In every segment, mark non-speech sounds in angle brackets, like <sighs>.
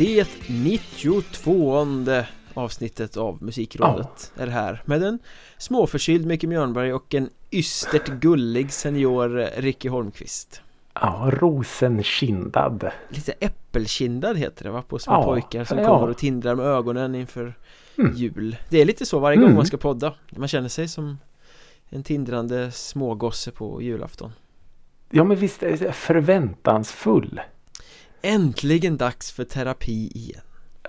Det 92 avsnittet av Musikrådet är här med en småförkyld Micke Mjörnberg och en ystert gullig senior Ricky Holmqvist. Ja, rosenkindad. Lite äppelkindad heter det va? På små Ja, pojkar som ja. kommer och tindrar med ögonen inför Mm. jul. Det är lite så varje gång Mm. man ska podda. Man känner sig som en tindrande smågosse på julafton. Ja, men visst förväntansfull. Äntligen dags för terapi igen.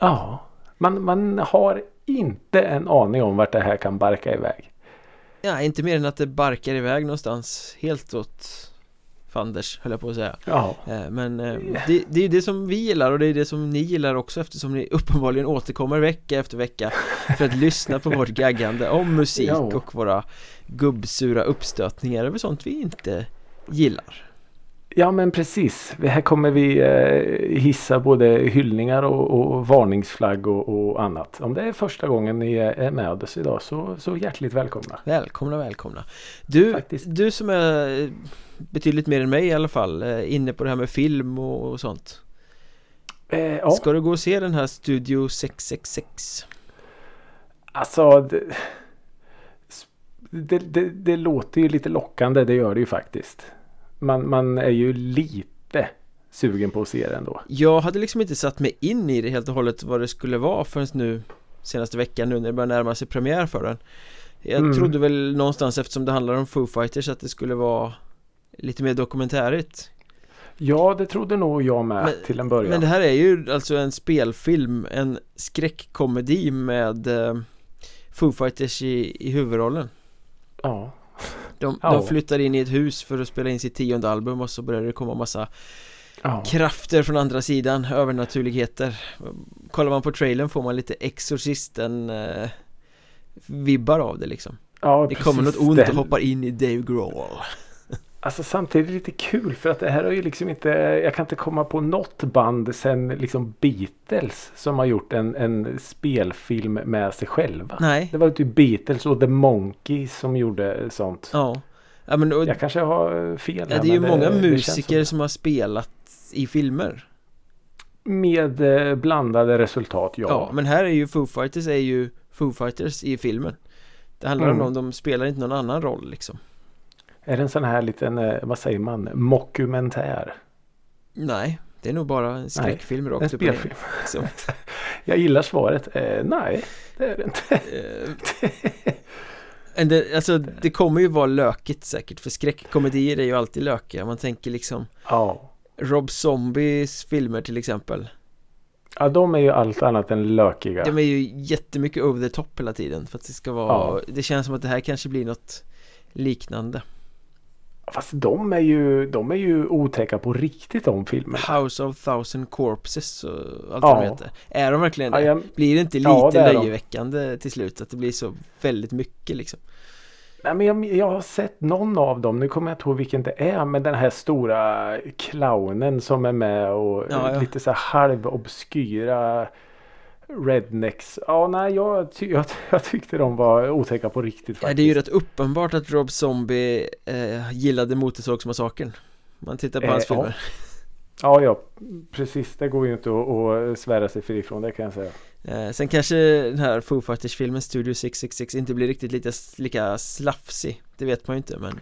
Ja, man, man har inte en aning om vart det här kan barka iväg. Ja, inte mer än att det barkar iväg någonstans helt åt fanders höll jag på att säga Ja, Eh, Men eh, det, det är det som vi gillar och det är det som ni gillar också eftersom ni uppenbarligen återkommer vecka efter vecka För att lyssna på vårt gaggande om musik <laughs> och våra gubbsura uppstötningar över sånt vi inte gillar ja men precis. Här kommer vi eh, hissa både hyllningar och, och varningsflagg och, och annat. Om det är första gången ni är med oss idag så, så hjärtligt välkomna. Välkomna, välkomna Du, Faktiskt. du som är eh, betydligt mer än mig i alla fall eh, Inne på det här med film och, och sånt Eh, ja, Ska du gå och se den här Studio 666? alltså det, det, det, det låter ju lite lockande, det gör det ju faktiskt. Man, man är ju lite sugen på att se det ändå. Jag hade liksom inte satt mig in i det helt och hållet vad det skulle vara förrän nu Senaste veckan nu när det börjar närma sig premiär för den Jag Mm. trodde väl någonstans eftersom det handlar om Foo Fighters att det skulle vara Lite mer dokumentärigt Ja, det trodde nog jag med Men- till en början. Men det här är ju alltså en spelfilm En skräckkomedi med eh, Foo Fighters i, i huvudrollen Ja, de, Ja. de flyttar in i ett hus för att spela in sitt tionde album och så börjar det komma massa ja. krafter från andra sidan, övernaturligheter Kollar man på trailern får man lite Exorcisten eh, Vibbar av det liksom ja Det kommer något precis. ont och hoppar in i Dave Grohl Alltså samtidigt lite kul för att det här är ju liksom inte Jag kan inte komma på något band sen liksom Beatles som har gjort en, en spelfilm med sig själva. Nej, Det var ju typ Beatles och The Monkeys som gjorde sånt. ja Ja men och, Jag kanske har fel ja, det är ju många det känns musiker som- har spelat i filmer Med eh, blandade resultat, ja. Ja, men här är ju Foo Fighters är ju Foo Fighters i filmen Det handlar Mm. om dem, de spelar inte någon annan roll liksom Är det en sån här liten, eh, vad säger man, mockumentär? Nej, det är nog bara skräckfilm En rakt upp och. <laughs> <laughs> Jag gillar svaret. Eh, nej, det är det inte. Eh, det, alltså det kommer ju vara lökigt säkert för skräckkomedier är ju alltid lökiga Man tänker liksom ja. Rob Zombies filmer till exempel ja, de är ju allt annat än lökiga. De är ju jättemycket over the top hela tiden för att det ska vara Ja. Det känns som att det här kanske blir något liknande Fast de är ju, de är ju otäcka på riktigt de filmerna. House of thousand corpses och allt Ja. de heter Är de verkligen Ja, det? jag, Blir det inte lite Ja, det är de. löjeväckande till slut? Att det blir så väldigt mycket liksom nej, men jag, jag har sett någon av dem. Nu kommer jag inte ihåg vilken det är. Men den här stora clownen som är med och Ja, ja. lite så här halvobskyra rednecks. Ja, nej, jag, ty, jag, jag tyckte de var otäcka på riktigt faktiskt. Ja, det är ju rätt uppenbart att Rob Zombie eh, gillade Motorsågsmassakern Man tittar på Eh, hans ja. filmer Ja, ja, precis. Det går ju inte att, att svära sig fri från det kan jag säga. eh, Sen kanske den här Foo Fighters-filmen Studio 666 inte blir riktigt lika, lika slafsig Det vet man ju inte men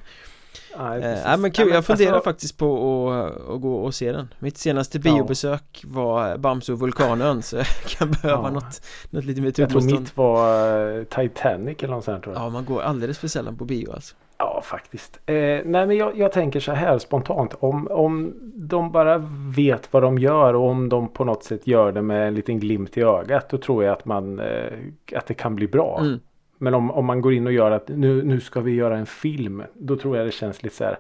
Nej, eh, precis. Nej men kul, jag funderar alltså, faktiskt på att, att gå och se den Mitt senaste Ja. biobesök var Bamse och Vulkanön så jag kan behöva Ja. något, något lite mer Jag tror mitt var eh, Titanic eller något sånt tror jag. Ja, man går alldeles för sällan på bio alltså Ja, faktiskt. Eh, nej, men jag, jag tänker så här spontant. Om, om de bara vet vad de gör och om de på något sätt gör det med en liten glimt i ögat. Då tror jag att, man, eh, att det kan bli bra. mm. Men om, om man går in och gör att nu, nu ska vi göra en film. Då tror jag det känns lite så här.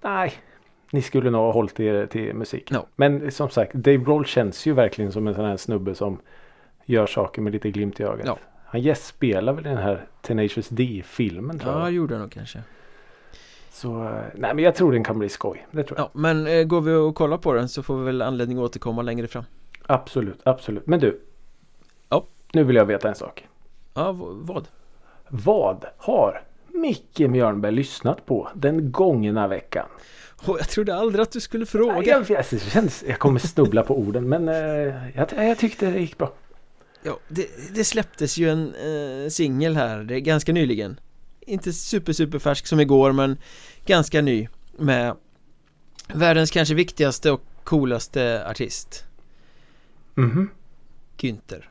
Nej, ni skulle nog ha hållit er till musik. Ja. Men som sagt, Dave Grohl känns ju verkligen som en sån här snubbe som gör saker med lite glimt i ögat. Ja. Han gästspelar väl i den här Tenacious D-filmen Ja, jag. gjorde jag nog kanske Så eh, nej men jag tror den kan bli skoj. Det tror jag. Ja, men eh, går vi och kollar på den så får vi väl anledning att återkomma längre fram Absolut, absolut. Men du. Ja. Nu vill jag veta en sak. Ja, vad? Vad har Micke Mjörnberg lyssnat på den gångna veckan? Oh, jag trodde aldrig att du skulle fråga. Nej, jag, jag, känns, jag kommer snubbla på orden men eh, jag, jag tyckte det gick bra. Ja, det, det släpptes ju en eh, singel här, det är ganska nyligen. Inte super super färsk som igår men ganska ny med världens kanske viktigaste och coolaste artist. Mhm. Günther.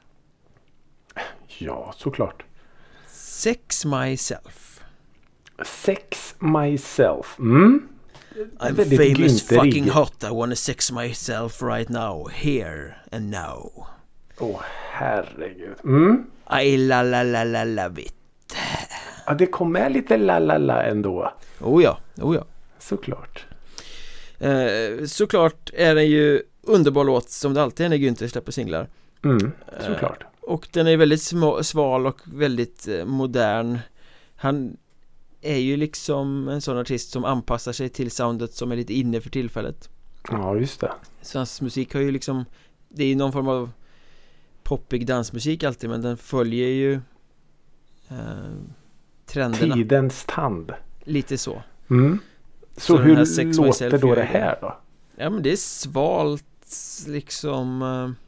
Ja, såklart. Sex Myself. Sex myself. Mm. I'm famous Günther-ig. fucking hot, I wanna sex myself right now, here and now. Åh herregud. Mm. I la la la la love it. Ja, det kom med lite la la la ändå. Oh ja, oh ja. Såklart. Eh, såklart är den ju underbar låt som det alltid är när Günther släpper singlar. Mm. Såklart. Och den är väldigt små, sval och väldigt eh, modern Han är ju liksom en sån artist som anpassar sig till soundet som är lite inne för tillfället Ja, just det. Så hans musik har ju liksom Det är ju någon form av poppig dansmusik alltid men den följer ju eh, Trenderna, Tidens tand. lite så Mm. Så, Så hur låter då det. här då? Ja men det är svalt liksom eh,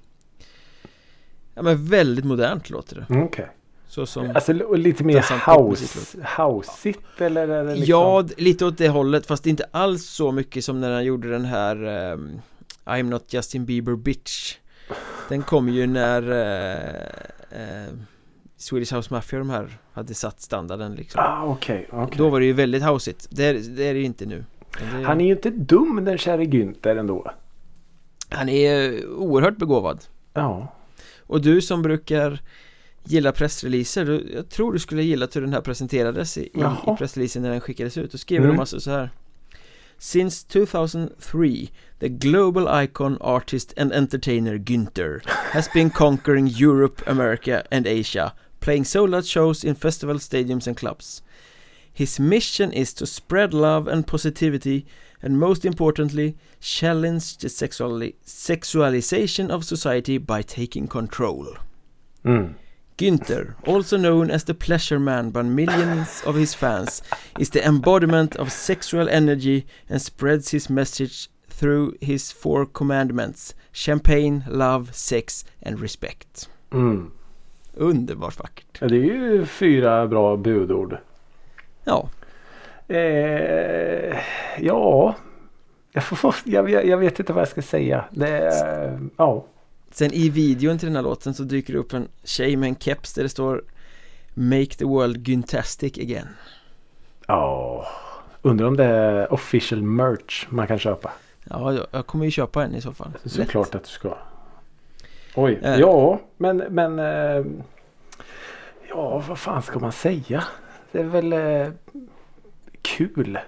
Ja men väldigt modernt låter det Mm, Okej. Så som Alltså lite mer house, houseigt eller är det liksom? Ja, lite åt det hållet fast inte alls så mycket som när han gjorde den här ehm, I'm not Justin Bieber bitch Den kom ju när eh, eh, Swedish House Mafia de här hade satt standarden liksom Ah, okej. okej. Då var det ju väldigt houseigt Det är det, är det inte nu det, Han är ju inte dum den käre Günther ändå. han är oerhört begåvad Ja. Och du som brukar gilla pressreleaser du, Jag tror du skulle gilla hur den här presenterades i, i, pressreleasen när den skickades ut. Då skriver Mm. de alltså så här. Since 2003 The global icon, artist and entertainer Günther has been conquering Europe, America and Asia playing sold out shows in festivals, stadiums and clubs. His mission is to spread love and positivity and most importantly challenge the sexuali- sexualization of society by taking control Mm. Günther, also known as the pleasure man by millions of his fans, is the embodiment of sexual energy and spreads his message through his four commandments champagne, love, sex and respect. Mm. Underbart vackert. Ja, Det är ju fyra bra budord. Ja, Eh, ja. Jag, får, jag, jag, vet inte vad jag ska säga. Det, är- ja. sen i videon till den här låten så dyker det upp en tjej med en keps där det står Make the world Güntastic again. Ja. Undrar om det är official merch man kan köpa. Ja, jag- kommer ju köpa en i så fall. Såklart att du ska. Oj. Eh. Ja, men, men eh, Ja, vad fan ska man säga? Det är väl eh, kul.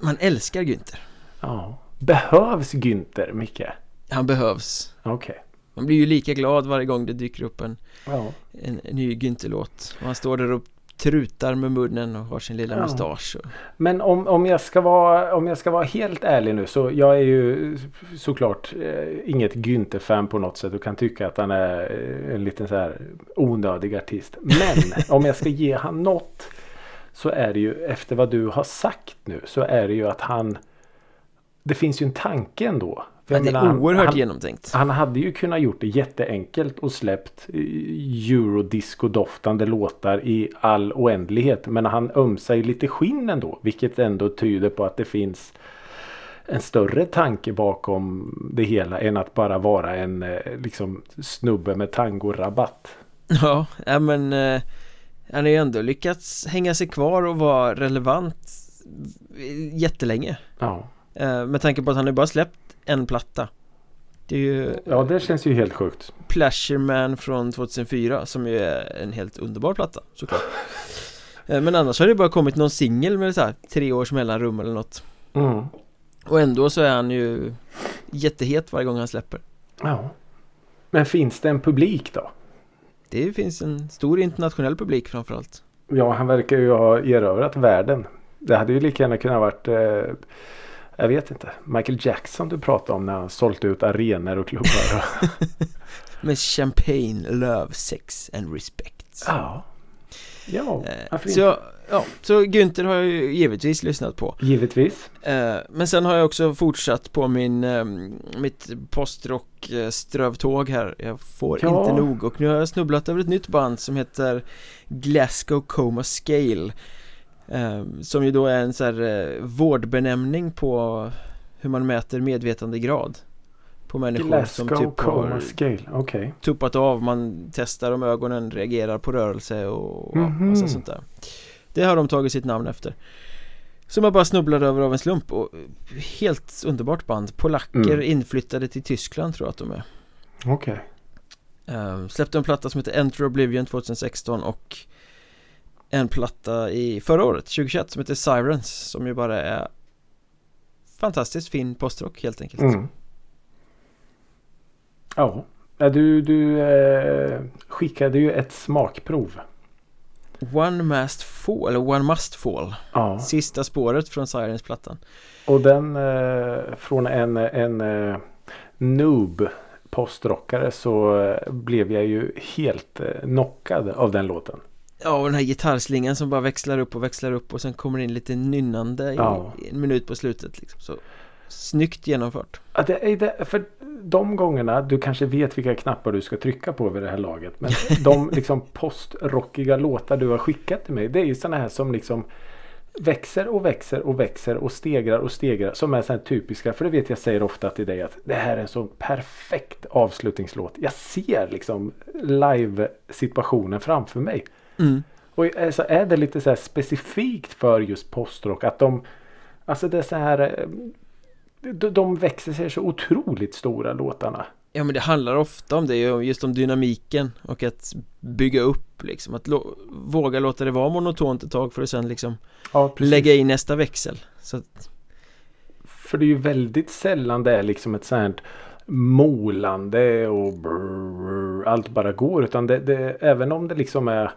Man älskar Günther. Ja. Behövs Günther mycket? Han behövs. Okej. Man blir ju lika glad varje gång det dyker upp en Ja. en ny Günther-låt och han står där och trutar med munnen och har sin lilla Ja. mustasch och... Men om, om, jag ska vara, om jag ska vara helt ärlig nu så jag är ju såklart eh, inget Günther-fan på något sätt och kan tycka att han är eh, en liten så här onödig artist. Men om jag ska ge han något så är det ju efter vad du har sagt nu så är det ju att han Det finns ju en tanke ändå. För det är menar, oerhört han, genomtänkt han hade ju kunnat gjort det jätteenkelt och släppt eh, eurodisco-doftande låtar i all oändlighet. Men han ömsar ju lite skinn ändå. Vilket ändå tyder på att det finns en större tanke bakom det hela än att bara vara en eh, liksom snubbe med tangorabatt. Ja, ja men eh, Han har ju ändå lyckats hänga sig kvar och vara relevant Jättelänge Ja. eh, Med tanke på att han har bara släppt en platta Det är ju ja, det känns ju helt sjukt. Pleasure Man från 2004 som ju är en helt underbar platta såklart <laughs> Eh, Men annars har det bara kommit någon singel med så här tre års mellanrum eller något Mm. Och ändå så är han ju jättehet varje gång han släpper Ja. Men finns det en publik då? Det finns en stor internationell publik framförallt Ja, han verkar ju ha erövrat världen. Det hade ju lika gärna kunnat varit eh, jag vet inte. Michael Jackson du pratade om när han sålt ut arenor och klubbar. <laughs> Med champagne, love, sex and respect ja. Ja, Eh, varför så, inte? jag- ja, så Günther har jag ju givetvis lyssnat på. Givetvis. Eh, men sen har jag också fortsatt på min, eh, mitt postrock eh, strövtåg här. Jag får Ja. inte nog och nu har jag snubblat över ett nytt band som heter Glasgow Coma Scale. Som ju då är en så här vårdbenämning på hur man mäter medvetandegrad. På människor som Glasgow typ har Coma Scale. Okej. tuppat av, man testar om ögonen reagerar på rörelse och ja, Mhm. massa sånt där Det har de tagit sitt namn efter Som jag bara snubblade över av en slump och helt underbart band Polacker Mm. inflyttade till Tyskland tror jag att de är Okej. uh, Släppte en platta som heter Enter Oblivion 2016 och en platta i förra året, 2021, som heter Sirens som ju bara är fantastiskt fin postrock helt enkelt Mm. Ja, Du, du eh, skickade ju ett smakprov. One Must Fall, eller One Must Fall Ja. Sista spåret från Sirens-plattan Och den eh, från en, en eh, noob postrockare så eh, blev jag ju helt eh, knockad av den låten. Ja, och den här gitarrslingan som bara växlar upp och växlar upp och sen kommer det in lite nynnande i, Ja. en minut på slutet liksom. Så snyggt genomfört. Ja, det är det, för de gångerna du kanske vet vilka knappar du ska trycka på vid det här laget. Men de <laughs> liksom postrockiga låtar du har skickat till mig. Det är ju sådana här som liksom växer och växer och växer och stegrar och stegrar. Som är sådana här typiska. För det vet jag säger ofta till dig att det här är en så perfekt avslutningslåt. Jag ser liksom live-situationen framför mig. Mm. Och alltså, är det lite så här specifikt för just postrock att de Alltså det är så här eh, de, växer sig så otroligt stora låtarna. Ja men det handlar ofta om det, ju, just om dynamiken och att bygga upp liksom. Att lo- våga låta det vara monotont ett tag för att sen liksom Ja, lägga i nästa växel. Så att, För det är ju väldigt sällan det är liksom ett sånt molande och brrr, allt bara går. Utan det, det, även om det liksom är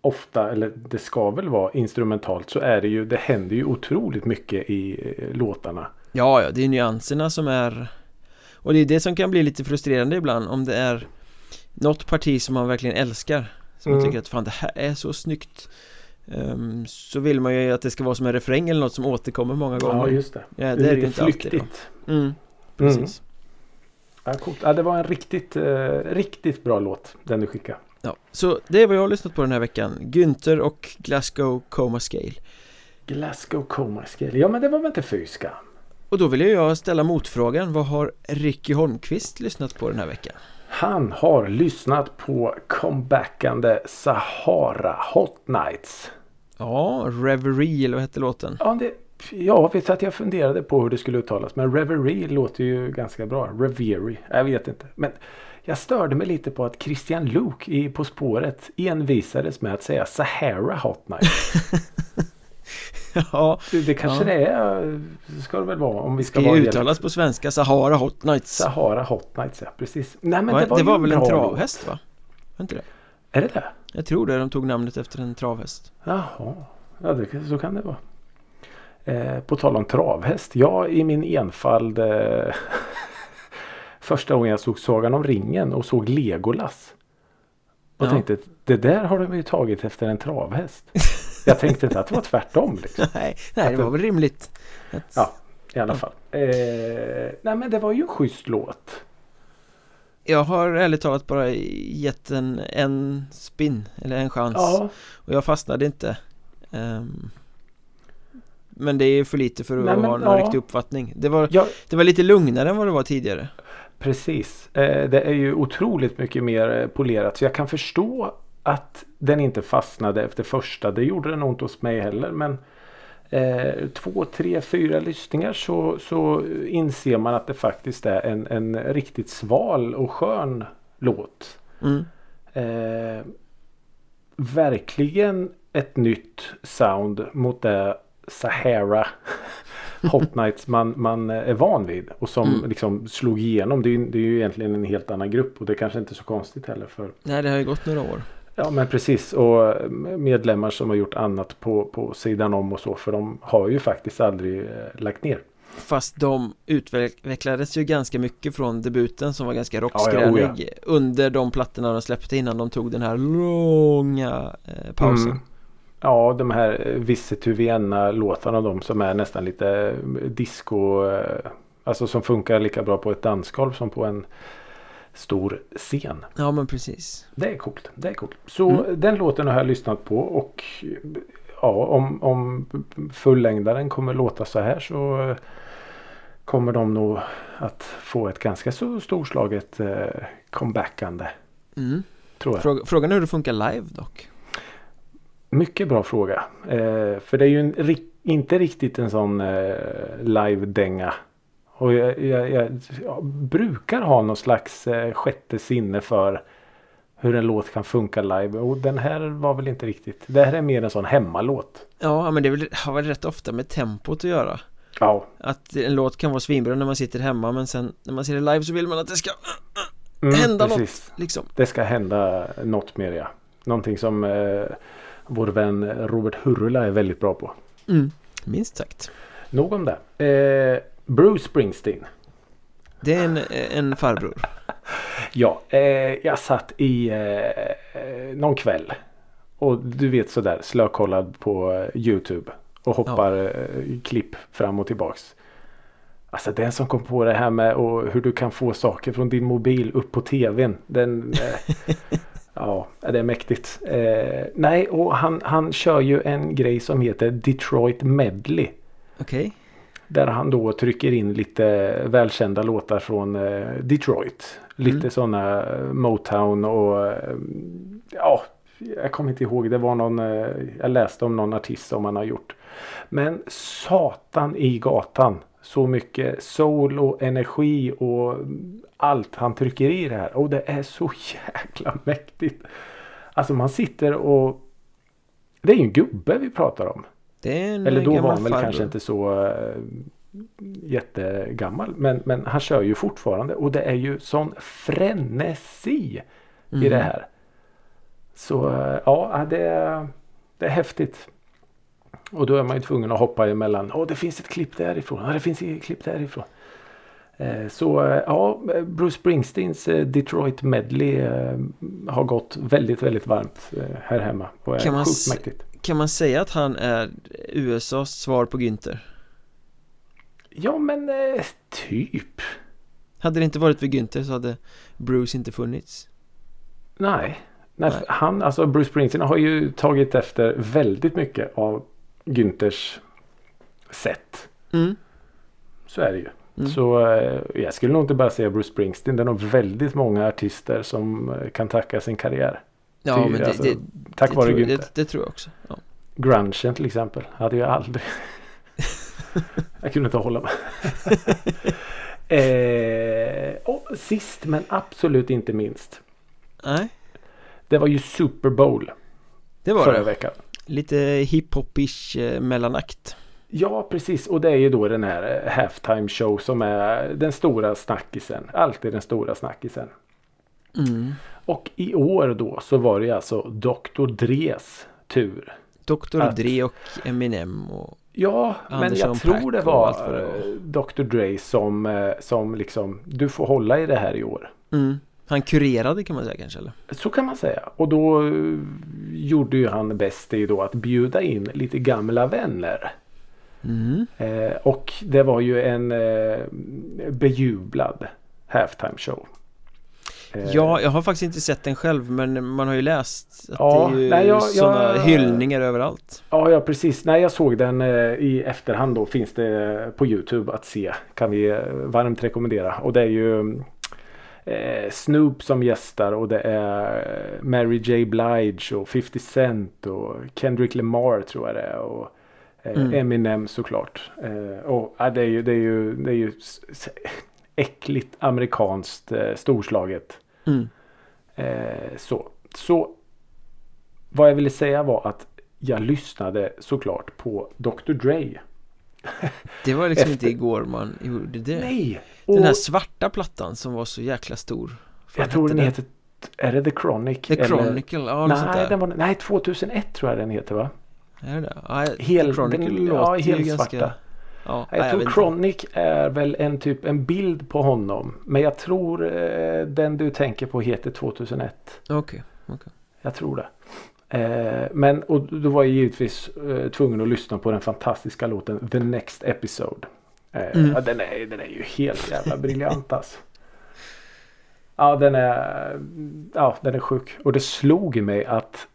ofta, eller det ska väl vara instrumentalt så är det ju, det händer ju otroligt mycket i eh, låtarna. Ja, ja, det är nyanserna som är Och det är det som kan bli lite frustrerande ibland om det är Något parti som man verkligen älskar Som man Mm. tycker att fan det här är så snyggt Ehm, Så vill man ju att det ska vara som en refräng eller något som återkommer många gånger Ja, just det. Ja, det är det ju inte alltid då. flyktigt. mm, Precis Ja, coolt. Ja, det var en riktigt, eh, riktigt bra låt den du skickade. ja, Så det är vad jag har lyssnat på den här veckan Günther och Glasgow Coma Scale Glasgow Coma Scale. Ja men det var väl inte fy skam. Och då vill jag ställa motfrågan Vad har Ricky Holmqvist lyssnat på den här veckan? Han har lyssnat på comebackande Sahara Hot Nights. Ja, Reverie eller vad hette låten? Ja, det, jag vet att jag funderade på hur det skulle uttalas. Men Reverie låter ju ganska bra. Reverie. Jag vet inte. Men jag störde mig lite på att Christian Luuk i På spåret envisades med att säga Sahara Hot Nights. <laughs> <laughs> ja, Det, det kanske Ja. det är. Ska det väl vara. Om vi ska vara uttalas på svenska Sahara Hot Nights Sahara Hot Nights, ja precis. Nej men Va? det var, det var väl en travhäst va? Var inte det? Är det det? Jag tror det, de tog namnet efter en travhäst Jaha, ja, det, så kan det vara. Eh, på tal om travhäst. Jag i min enfald eh, <laughs> första gången jag såg Sagan om ringen och såg Legolas. Och Ja. tänkte det där har de ju tagit efter en travhäst. <laughs> Jag tänkte inte att det var tvärtom. Liksom. <laughs> Nej, nej det var väl rimligt. Ja, i alla fall. Eh, nej men det var ju en schysst låt. Jag har ärligt talat bara gett den en spin eller en chans Ja, och jag fastnade inte Ehm, Men det är för lite för att Nej, men, ha någon ja. riktig uppfattning det var, ja, det var lite lugnare än vad det var tidigare Precis. Eh, det är ju otroligt mycket mer eh, polerat. Så jag kan förstå att den inte fastnade efter första. Det gjorde den inte hos mig heller. Men eh, två, tre, fyra lyssningar så, så inser man att det faktiskt är en, en riktigt sval och skön låt. mm. Eh, verkligen ett nytt sound mot det Sahara <laughs> Hot Nights man, man är van vid. Och som Mm. liksom slog igenom. Det är, ju, det är ju egentligen en helt annan grupp. Och det är kanske inte är så konstigt heller. för Nej det har ju gått några år Ja men precis. Och medlemmar som har gjort annat på, på sidan om och så. För de har ju faktiskt aldrig eh, lagt ner. Fast de utvecklades ju ganska mycket från debuten som var ganska Ja, rockskränig ja, oh ja. Under de plattorna de släppte innan de tog den här långa eh, pausen Mm. Ja, de här eh, Visit to Vienna-låtarna de som är nästan lite eh, disco. eh, Alltså som funkar lika bra på ett dansgolv som på en stor scen. Ja men precis Det är coolt. Det är coolt. Så Mm. den låten har jag lyssnat på och ja, om, om fullängdaren kommer låta så här så kommer de nog att få ett ganska så storslaget eh, comebackande. mm. Tror jag. Fråga, Frågan är hur det funkar live dock Mycket bra fråga. Eh, för det är ju en, inte riktigt en sån eh, live-dänga. Och jag, jag, jag, jag brukar ha någon slags eh, sjätte sinne för hur en låt kan funka live. Och den här var väl inte riktigt. Det här är mer en sån hemmalåt. Ja men det väl, har väl rätt ofta med tempot att göra Ja. Att en låt kan vara svinbra när man sitter hemma men sen när man ser det live så vill man att det ska Mm, hända precis. något liksom Det ska hända något mer ja. Någonting som eh, vår vän Robert Hurula är väldigt bra på. mm. Minst sagt Nog om det. Eh, Bruce Springsteen. Det är en, en farbror <laughs> Ja, eh, jag satt i eh, någon kväll. Och du vet sådär slökollad på eh, Youtube. Och hoppar eh, klipp fram och tillbaks. Alltså den som kom på det här med och hur du kan få saker från din mobil upp på tvn. Den, eh, <laughs> ja, det är mäktigt. Eh, nej, och han, han kör ju en grej som heter Detroit Medley. Okej Där han då trycker in lite välkända låtar från eh, Detroit. Lite Mm. sådana Motown och eh, ja, jag kommer inte ihåg. Det var någon, eh, jag läste om någon artist som han har gjort. Men satan i gatan. Så mycket soul och energi och allt han trycker i det här. Och det är så jäkla mäktigt. Alltså man sitter och det är ju en gubbe vi pratar om. Det Eller då var han väl farbror. kanske inte så äh, jättegammal. Men, men han kör ju fortfarande. Och det är ju sån frenesi i Mm. det här. Så äh, ja, det är, det är häftigt. Och då är man ju tvungen att hoppa emellan. Åh, det finns ett klipp därifrån. Ja, det finns ett klipp därifrån. Eh, Så ja, Bruce Springsteens Detroit Medley har gått väldigt, väldigt varmt här hemma. Och är Kan man sjukt mäktigt. Kan man säga att han är USAs svar på Günther? Ja, men eh, typ. Hade det inte varit för Günther så hade Bruce inte funnits Nej. Nej, Nej. Han, alltså Bruce Springsteen har ju tagit efter väldigt mycket av Günthers sätt. mm. Så är det ju. Mm. Så eh, jag skulle nog inte bara säga Bruce Springsteen. Det är nog väldigt många artister som eh, kan tacka sin karriär. Ja Till- men det, alltså, det, Tack det, vare tror, Günther. det, det tror jag också ja. Grungen till exempel. Hade jag aldrig. <laughs> jag kunde inte hålla mig. <laughs> eh, och sist men absolut inte minst. Nej, Det var ju Super Bowl det var förra det veckan. Lite hiphopish eh, mellanakt Ja precis och det är ju då den här eh, halftime show som är den stora snackisen. Alltid den stora snackisen. Mm. Och i år då så var det alltså Dr. Dres tur. Dr. Att- Dre och Eminem och Ja, men Anderson jag tror det var, det var. Dr. Dre som, eh, som liksom du får hålla i det här i år. mm. Han kurerade kan man säga kanske eller? Så kan man säga. Och då eh, gjorde ju han bäst i då att bjuda in lite gamla vänner. Mm. Eh, och det var ju en eh, bejublad halftime show. Eh, Ja, jag har faktiskt inte sett den själv men man har ju läst att Ja, det är ju nej, jag- sådana jag- hyllningar överallt Ja, ja precis. När jag såg den eh, i efterhand då finns det på Youtube att se. Kan vi eh, varmt rekommendera. Och det är ju eh, Snoop som gästar och det är eh, Mary J Blige och 50 Cent och Kendrick Lamar tror jag det är. Och eh, Mm. Eminem såklart. Eh, och ja, det är ju, det är ju, det är ju äckligt amerikanskt eh, storslaget. mm. Eh, så. så vad jag ville säga var att jag lyssnade såklart på Dr. Dre. <laughs> Det var liksom Efter- inte igår man gjorde det Nej! Den Och här svarta plattan som var så jäkla stor Vad jag tror den heter... Är det The Chronic? The Eller- Chronicle, ja något sånt Nej, där den var, nej, 2001 tror jag den heter va? Är det? Ja, Hel- The Chronicle den- låter ja, ju helt ganska svarta. Ja, Jag nej, tror inte. Chronic är väl en typ en bild på honom. Men jag tror eh, den du tänker på heter 2001. Okej. Jag tror det. Eh, men och då var jag givetvis eh, tvungen att lyssna på den fantastiska låten The Next Episode. Eh, Mm. ja, den, är, den är ju helt jävla briljant alltså. Ja den är Ja den är sjuk. Och det slog mig att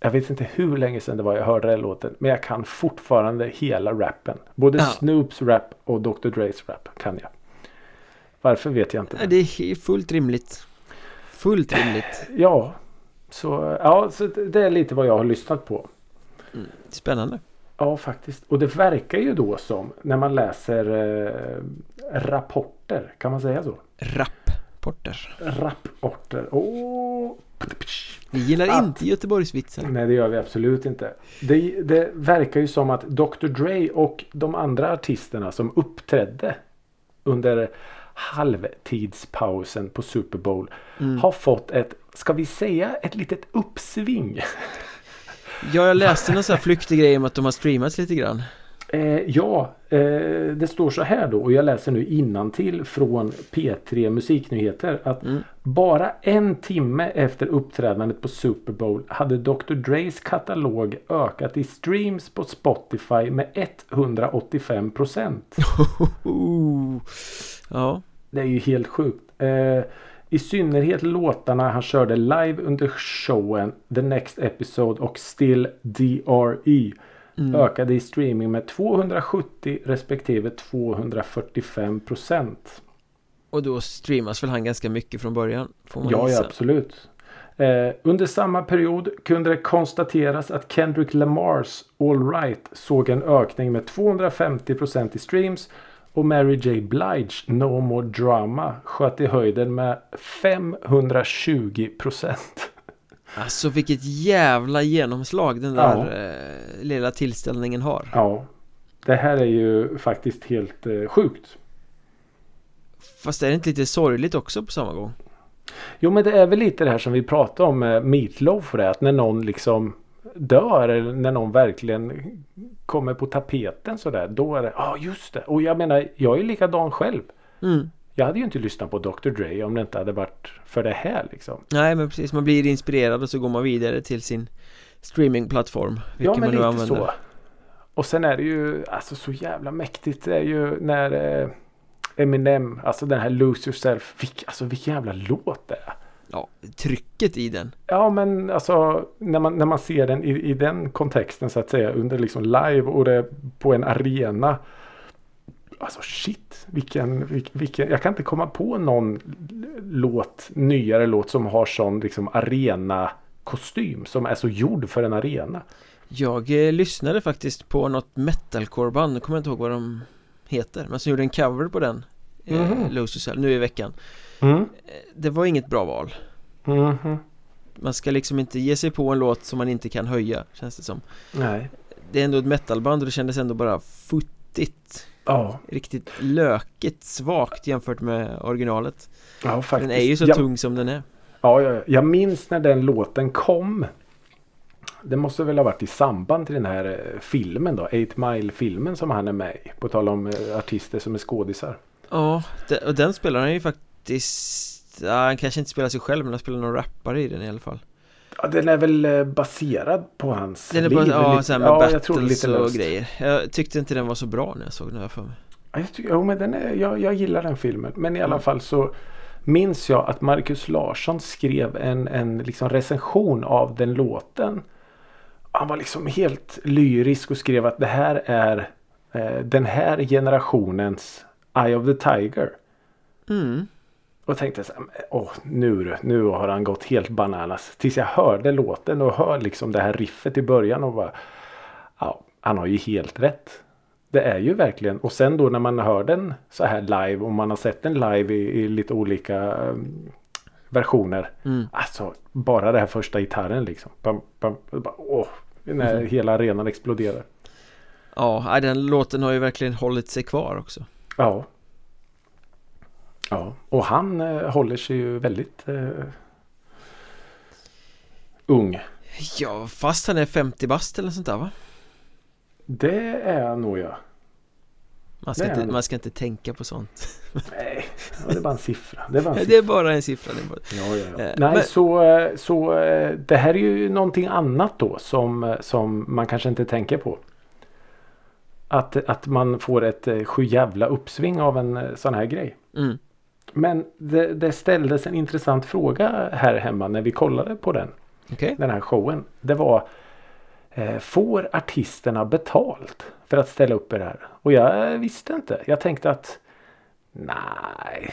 Jag vet inte hur länge sedan det var jag hörde den låten. Men jag kan fortfarande hela rappen. Både Ja. Snoops rap och Dr. Dre's rap kan jag. Varför vet jag inte. Nej, Det är fullt rimligt. Fullt rimligt. <laughs> Ja. Så, ja, så det är lite vad jag har lyssnat på. Spännande. Ja, faktiskt. Och det verkar ju då som när man läser eh, rapporter. Kan man säga så? Rapporter. Rapporter. Åh! Vi gillar Att- inte Göteborgsvitsar. Nej, det gör vi absolut inte. Det, det verkar ju som att Dr. Dre och de andra artisterna som uppträdde under halvtidspausen på Super Bowl Mm. har fått ett, ska vi säga, ett litet uppsving. Ja, jag läste någon sån här flyktig grej om att de har streamats lite grann. Eh, ja, eh, det står så här då och jag läser nu innantill från P3 Musiknyheter att Mm. bara en timme efter uppträdandet på Super Bowl hade Dr. Dres katalog ökat i streams på Spotify med 185 procent. <laughs> Ja. Det är ju helt sjukt. Eh, I synnerhet låtarna han körde live under showen The Next Episode och Still DRE Mm. ökade i streaming med 270 respektive 245 procent. Och då streamas väl han ganska mycket från början? Får man Ja, ja, absolut. Eh, under samma period kunde det konstateras att Kendrick Lamars All Right såg en ökning med 250 procent i streams och Mary J Blige No More Drama sköt i höjden med 520 procent. Alltså vilket jävla genomslag den där eh, lilla tillställningen har. Ja, det här är ju faktiskt helt eh, sjukt. Fast är det inte lite sorgligt också på samma gång? Jo men det är väl lite det här som vi pratade om med Meatloaf och det att när någon liksom dör eller när någon verkligen kommer på tapeten sådär då är det ja ah, just det och jag menar jag är likadan själv. Mm. Jag hade ju inte lyssnat på Dr. Dre om det inte hade varit för det här liksom. Nej men precis, man blir inspirerad och så går man vidare till sin streamingplattform Ja men man lite använder så. Och sen är det ju alltså så jävla mäktigt det är ju när eh, Eminem, alltså den här Lose Yourself, vilk, alltså vilken jävla låt det är. Ja, trycket i den Ja men alltså när man, när man ser den i, i den kontexten så att säga under liksom live och det på en arena. Alltså shit vilken, vilken, jag kan inte komma på någon låt, nyare låt som har sån liksom arena kostym som är så gjord för en arena. Jag eh, lyssnade faktiskt på något metalcore-band, jag kommer inte ihåg vad de heter Men som gjorde en cover på den eh, Mhm. Lose Yourself, nu i veckan Mm. Eh, Det var inget bra val Mhm. Man ska liksom inte ge sig på en låt som man inte kan höja, känns det som Nej. Det är ändå ett metalband och det kändes ändå bara futtigt Ja, Riktigt lökigt svagt jämfört med originalet ja faktiskt. Den är ju så ja, tung som den är Ja, ja, ja. jag minns när den låten kom. Det måste väl ha varit i samband till den här eh, filmen då. 8 Mile filmen som han är med i. På tal om eh, artister som är skådisar. Ja, och den spelar han ju faktiskt ja, Han kanske inte spelar sig själv men han spelar någon rappare i den i alla fall Ja, den är väl eh, baserad på hans Den är liv. ja, lite- så med ja, jag tror lite och grejer Jag tyckte inte den var så bra när jag såg den här för mig Ja, jag, tycker, jo, men den är, jag, jag gillar den filmen. Men i alla Mm. fall så minns jag att Marcus Larsson skrev en, en liksom recension av den låten. Han var liksom helt lyrisk och skrev att det här är eh, den här generationens Eye of the Tiger. Mm, Och tänkte så här, åh nu nu har han gått helt bananas. Tills jag hörde låten och hör liksom det här riffet i början och bara, ja, han har ju helt rätt. Det är ju verkligen, och sen då när man hör den så här live och man har sett den live i, i lite olika um, versioner. mm. Alltså bara det här första gitarren liksom. Bam, bam, bara, åh, när Mhm. hela arenan exploderar. Ja, den låten har ju verkligen hållit sig kvar också Ja. Ja, och han eh, håller sig ju väldigt eh, ung. Ja, fast han är 50 bast eller sånt där va? Det är han nog ja. Man ska, Det inte, man ska inte tänka på sånt. Nej, det är bara en siffra. Det är bara en <laughs> Det siffra. är bara en siffra. Det bara... Ja, ja, ja. Eh, Nej, men- så, eh, så eh, det här är ju någonting annat då som, som man kanske inte tänker på. Att, att man får ett sjujävla uppsving av en sån här grej. Mm. Men det, det ställdes en intressant fråga här hemma när vi kollade på den. Okej. den här showen. Det var eh, Får artisterna betalt för att ställa upp i det här? Och jag visste inte. Jag tänkte att Nej.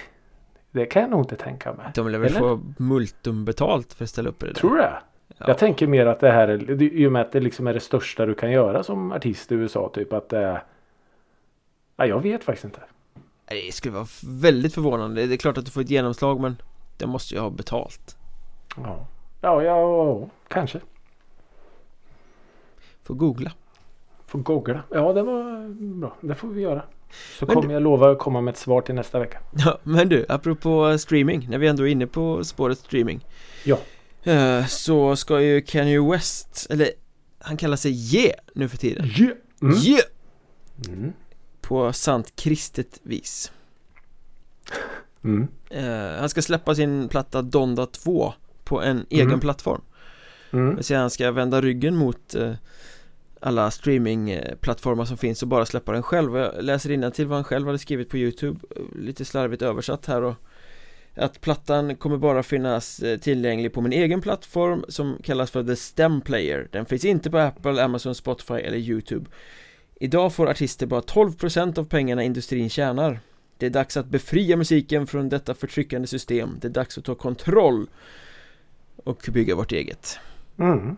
Det kan jag nog inte tänka mig. De lär väl Eller? få multum betalt för att ställa upp i det där. Tror du det? Ja. Jag tänker mer att det här är, i och med att det liksom är det största du kan göra som artist i USA. Typ att det är Nej, jag vet faktiskt inte. Det skulle vara väldigt förvånande. Det är klart att du får ett genomslag men det måste ju ha betalt. Ja, ja, ja, ja kanske. Får googla. Får googla. Ja, det var bra. Det får vi göra. Så Men kommer du- jag lova att komma med ett svar till nästa vecka. <laughs> Ja, men du, apropå streaming, när vi ändå är inne på spåret streaming Ja. eh, Så ska ju Kanye West, eller han kallar sig Ye nu för tiden Yeah. Mm. Ye! Mm. På sant kristet vis Mm. eh, Han ska släppa sin platta Donda 2 på en egen Mm. plattform Mm. Säga han ska vända ryggen mot eh, alla streamingplattformar som finns och bara släppa den själv jag läser till vad han själv hade skrivit på Youtube eh, Lite slarvigt översatt här och Att plattan kommer bara finnas eh, tillgänglig på min egen plattform som kallas för The Stem Player Den finns inte på Apple, Amazon, Spotify eller Youtube Idag får artister bara 12% av pengarna industrin tjänar Det är dags att befria musiken från detta förtryckande system Det är dags att ta kontroll Och bygga vårt eget Mm.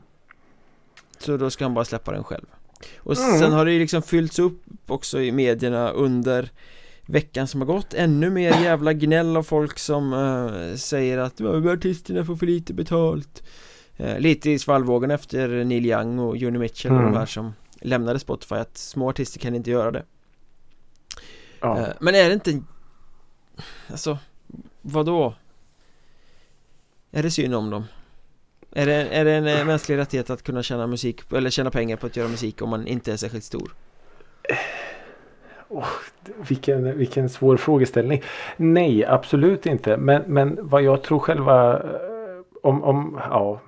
så då ska han bara släppa den själv Och Mm. sen har det ju liksom fyllts upp också i medierna under veckan som har gått Ännu mer jävla gnäll av folk som eh, säger att "Ja, artisterna får för lite betalt eh, Lite i svallvågen efter Neil Young och Joni Mitchell och Mm. de här som lämnade Spotify att små artister kan inte göra det Ja. Eh, Men är det inte Alltså Vadå? Är det synd om dem? Är det, är det en eh, mänsklig rättighet att kunna tjäna musik Eller tjäna pengar på att göra musik om man inte är särskilt stor? Vilken, vilken svår frågeställning. Nej, absolut inte. Men, men vad jag tror själva eh, om, om ja.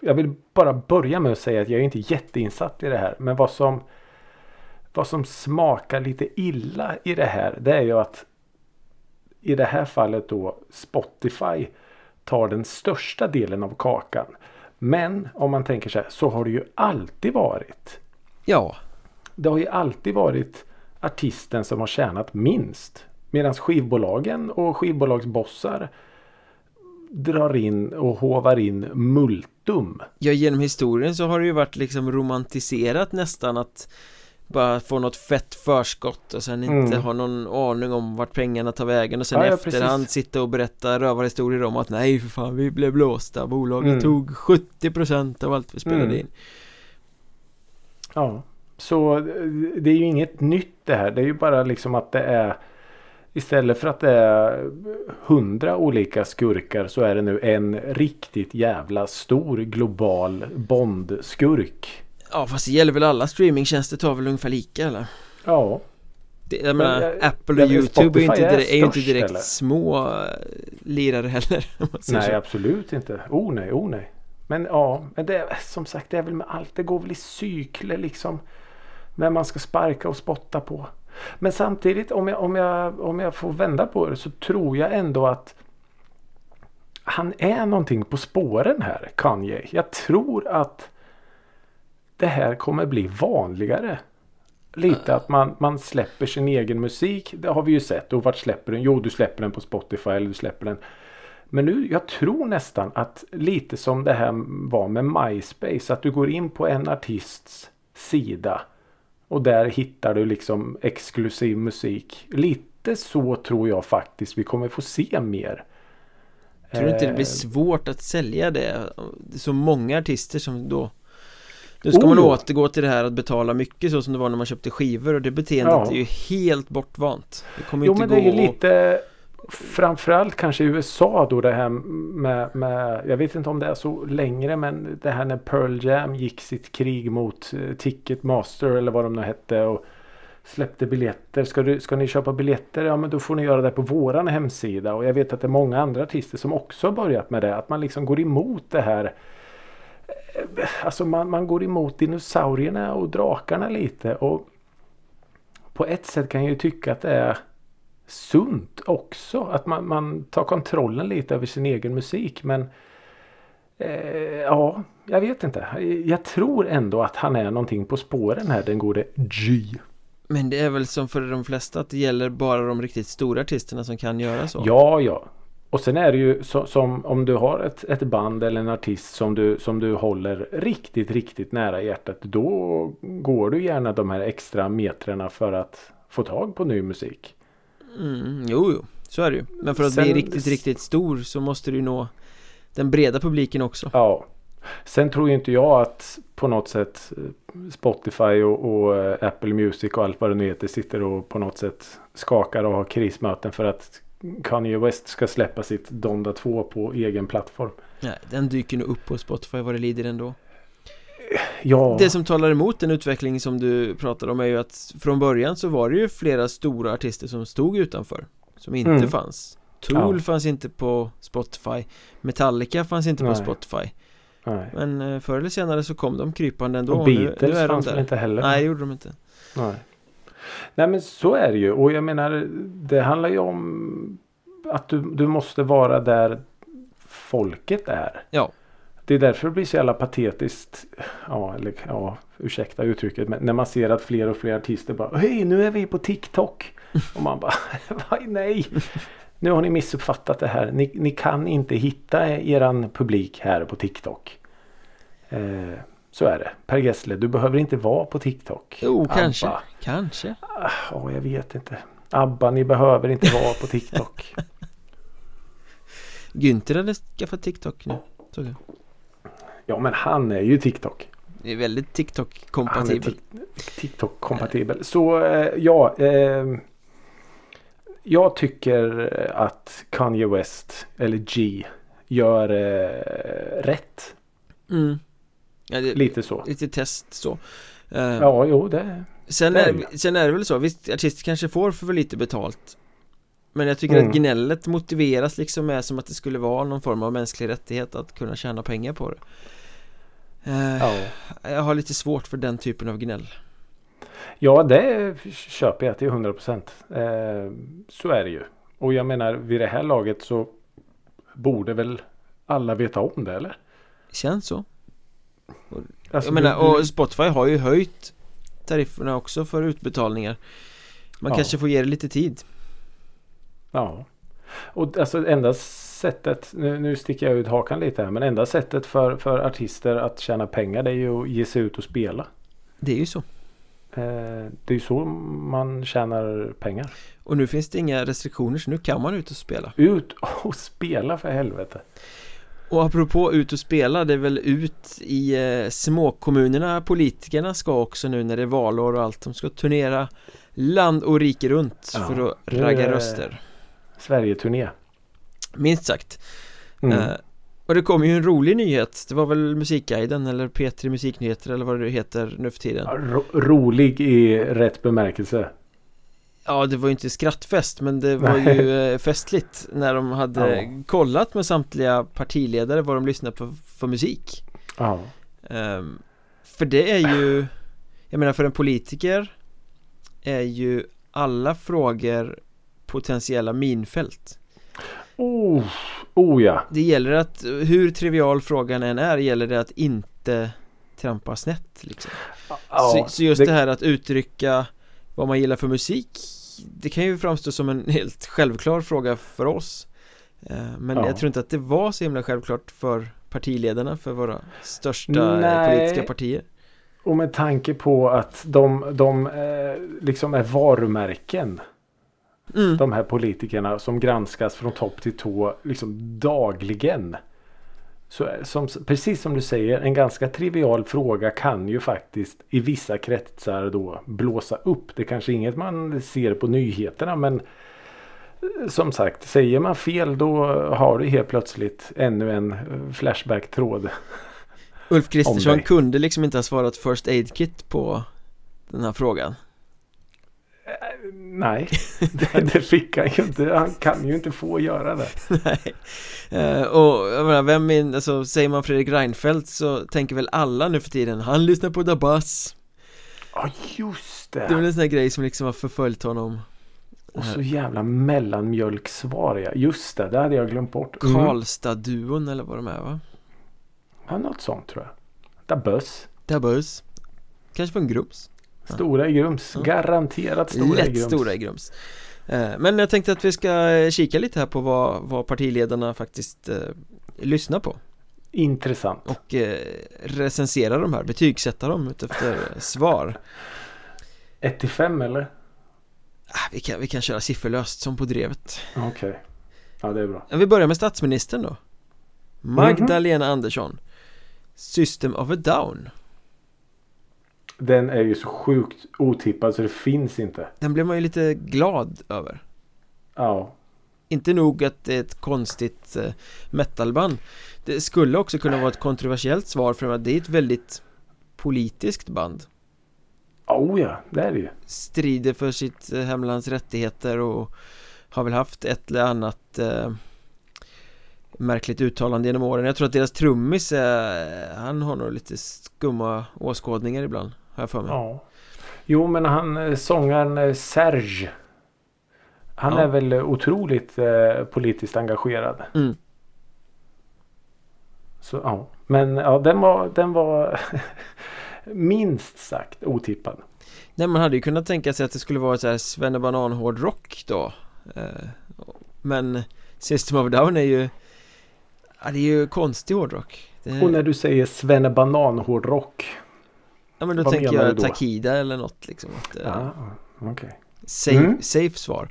Jag vill bara börja med att säga att jag är inte jätteinsatt i det här. Men vad som vad som smakar lite illa i det här. Det är ju att i det här fallet då Spotify tar den största delen av kakan. Men om man tänker så här så har det ju alltid varit. Ja, Det har ju alltid varit artisten som har tjänat minst. Medan skivbolagen och skivbolagsbossar drar in och hovar in multum. ja genom historien så har det ju varit liksom romantiserat nästan att bara få något fett förskott och sen inte Mm. ha någon aning om vart pengarna tar vägen och sen Ja, ja, efterhand precis. sitta och berätta rövarhistorier om att nej för fan vi blev blåsta, bolaget Mm. tog 70% av allt vi spelade Mm. in Ja, så det är ju inget nytt det här. Det är ju bara liksom att det är Istället för att det är hundra olika skurkar så är det nu en riktigt jävla stor global Bond-skurk. Ja fast det gäller väl alla streamingtjänster tar väl ungefär lika eller? Ja, Det, jag Men, menar, eh, Apple och YouTube är inte, är är ju inte direkt eller? små eh, lirare heller <laughs> nej så. absolut inte. Oh nej, oh nej. Men ja, men det är som sagt det är väl med allt. Det går väl i cykler liksom. Vem man ska sparka och spotta på. Men samtidigt om jag, om jag, om jag får vända på det så tror jag ändå att han är någonting på spåren här, Kanye. Jag tror att det här kommer bli vanligare. Lite att man, man släpper sin egen musik. Det har vi ju sett. Och vart släpper den? Jo, du släpper den på Spotify eller du släpper den. Men nu, jag tror nästan att lite som det här var med MySpace. Att du går in på en artists sida. Och där hittar du liksom exklusiv musik. Lite så tror jag faktiskt vi kommer få se mer. Tror du inte det blir Eh, svårt att sälja det? Det är så många artister som då Nu ska Oh, man återgå till det här att betala mycket så som det var när man köpte skivor och det beteendet Ja. är ju helt bortvant Det kommer Jo inte men gå det är ju lite Framförallt kanske i USA då det här med, med Jag vet inte om det är så längre men det här när Pearl Jam gick sitt krig mot eh, Ticketmaster eller vad de nu hette och släppte biljetter. Ska, du, ska ni köpa biljetter? Ja men då får ni göra det på våran hemsida. Och jag vet att det är många andra artister som också har börjat med det. Att man liksom går emot det här. Eh, alltså man, man går emot dinosaurierna och drakarna lite. Och på ett sätt kan jag ju tycka att det är sunt också. Att man, man tar kontrollen lite över sin egen musik. Men eh, ja, jag vet inte. Jag tror ändå att han är någonting på spåren här, den gode G. Men det är väl som för de flesta att det gäller bara de riktigt stora artisterna som kan göra så? Ja, ja. Och sen är det ju så, som om du har ett, ett band eller en artist som du, som du håller riktigt, riktigt nära hjärtat. Då går du gärna de här extra metrarna för att få tag på ny musik. Mm, jo, jo, så är det ju. Men för att sen, bli riktigt, riktigt stor så måste du nå den breda publiken också. Ja. Sen tror ju inte jag att på något sätt eh, Spotify och, och, eh, Apple Music och allt vad det nu heter sitter och på något sätt skakar och har krismöten för att Kanye West ska släppa sitt Donda 2 på egen plattform. Nej, den dyker nog upp på Spotify vad det lider ändå. Ja. Det som talar emot den utveckling som du pratar om är ju att från början så var det ju flera stora artister som stod utanför Som inte mm. fanns Tool ja. fanns inte på Spotify Metallica fanns inte Nej. på Spotify Nej. Men eh, förr eller senare så kom de krypande ändå Och Beatles nu, nu är fanns väl inte heller Nej det gjorde de inte Nej Nej men så är det ju och jag menar Det handlar ju om Att du, du måste vara där Folket är Ja det är därför det blir så jävla patetiskt. Ja, eller ja, ursäkta uttrycket. Men när man ser att fler och fler artister bara Hej nu är vi på TikTok. Och man bara <laughs> Nej. Nu har ni missuppfattat det här. Ni, ni kan inte hitta eran publik här på TikTok. Eh, så är det. Per Gessle, du behöver inte vara på TikTok. Jo, Abba. kanske. Kanske. Ja, oh, jag vet inte. Abba, ni behöver inte vara på TikTok. <laughs> Günther hade skaffat TikTok nu. Såg jag. Ja men han är ju TikTok. Det är väldigt TikTok-kompatibel. TikTok-kompatibel. Så eh, ja. Eh, jag tycker att Kanye West eller G gör eh, rätt. Mm. Ja, det, lite så. Lite test så. Uh, ja, jo det. Sen det är, är sen är det väl så. Visst, artister kanske får för lite betalt. Men jag tycker mm. att gnället motiveras liksom med som att det skulle vara någon form av mänsklig rättighet att kunna tjäna pengar på det. Uh, ja. Jag har lite svårt för den typen av gnäll. Ja, det köper jag till 100 procent. Eh, så är det ju. Och jag menar vid det här laget så borde väl alla veta om det eller? Känns så. Alltså, jag menar, och Spotify har ju höjt tarifferna också för utbetalningar. Man ja. kanske får ge det lite tid. Ja. Och alltså enda sättet, nu, nu sticker jag ut hakan lite här, men enda sättet för, för artister att tjäna pengar det är ju att ge sig ut och spela. Det är ju så. Eh, det är ju så man tjänar pengar. Och nu finns det inga restriktioner så nu kan man ut och spela. Ut och spela för helvete. Och apropå ut och spela, det är väl ut i eh, småkommunerna politikerna ska också nu när det är valår och allt. De ska turnera land och rike runt ja, för att ragga röster. Sverige-turné. Minst sagt. Mm. Eh, och det kom ju en rolig nyhet Det var väl Musikguiden eller P3 Musiknyheter eller vad det heter nu för tiden ro Rolig i rätt bemärkelse Ja det var ju inte skrattfest men det var Nej. ju eh, festligt När de hade ja. kollat med samtliga partiledare vad de lyssnade på för musik Ja um, För det är ju Jag menar för en politiker Är ju alla frågor potentiella minfält Oh, oh ja Det gäller att, hur trivial frågan än är, gäller det att inte trampa snett liksom. Ja, så, så, just det... det här att uttrycka vad man gillar för musik Det kan ju framstå som en helt självklar fråga för oss eh, Men ja. jag tror inte att det var så himla självklart för partiledarna för våra största Nej. politiska partier Och med tanke på att de, de eh, liksom är varumärken Mm. De här politikerna som granskas från topp till tå liksom dagligen. Så som, precis som du säger, en ganska trivial fråga kan ju faktiskt i vissa kretsar då blåsa upp. Det är kanske inget man ser på nyheterna men eh, som sagt, säger man fel då har du helt plötsligt ännu en eh, Flashback-tråd. Ulf <laughs> Kristersson kunde liksom inte ha svarat First Aid Kit på den här frågan. Nej, <laughs> det, fick han ju inte. Han kan ju inte få göra det. Nej. Eh, och jag menar, vem min, alltså säger man Fredrik Reinfeldt så tänker väl alla nu för tiden Han lyssnar på Buzz Ja, just det. Det är väl en sån här grej som liksom har förföljt honom Och så jävla mellanmjölksvar ja. Just det, det hade jag glömt bort. Mm. Karlstad-duon eller vad de är va? Ja, något sånt tror jag. The Buzz Kanske från Grums Stora i Grums. Ja. Garanterat stora i Lätt Grums. stora i Grums Eh, Men jag tänkte att vi ska eh, kika lite här på vad, vad partiledarna faktiskt eh, lyssnar på Intressant. och eh, recensera de här, betygsätta dem utefter svar <laughs> 1 till 5 eller? ah, vi, kan, vi kan köra sifferlöst som på drevet Okej. Ja, det är bra. Vi börjar med statsministern då Magdalena Andersson System of a Down Den är ju så sjukt otippad så det finns inte. Den blev man ju lite glad över Ja. Inte nog att det är ett konstigt eh, metalband Det skulle också kunna vara ett kontroversiellt svar för att det är ett väldigt politiskt band Oh ja, det är det ju. Strider för sitt eh, hemlands rättigheter och har väl haft ett eller annat eh, märkligt uttalande genom åren Jag tror att deras trummis, eh, han har nog lite skumma åskådningar ibland Jag för mig Ja. Jo, men han eh, sångaren eh, Serge. Han Ja. är väl eh, otroligt eh, politiskt engagerad. Mm. Så ja. Men ja, den var, den var <laughs> minst sagt otippad. Nej man hade ju kunnat tänka sig att det skulle vara så här svennebanan hårdrock då eh, Men System of Down är ju Ja det är ju konstig hårdrock det, Och när du säger Svennebanan hårdrock. Ja men då vad tänker jag då? Takida eller något liksom att, eh, Ja, okej. safe, Mm. safe svar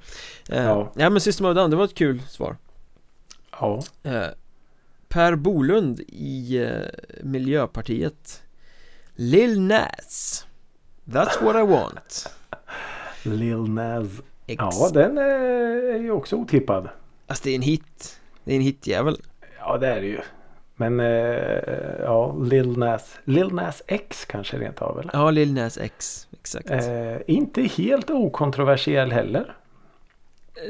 eh, Ja. ja. men System of Down det var ett kul svar Ja. eh, Per Bolund i eh, Miljöpartiet Lil Nas That's what I want <laughs> Lil Nas. X. Ja, den är ju också otippad. Alltså det är en hit Det är en hitjävel Ja, det är det ju. Men eh, ja, Lil Nas. Lil Nas X kanske rent av eller? Ja, Lil Nas X, exakt Eh, inte helt okontroversiell heller.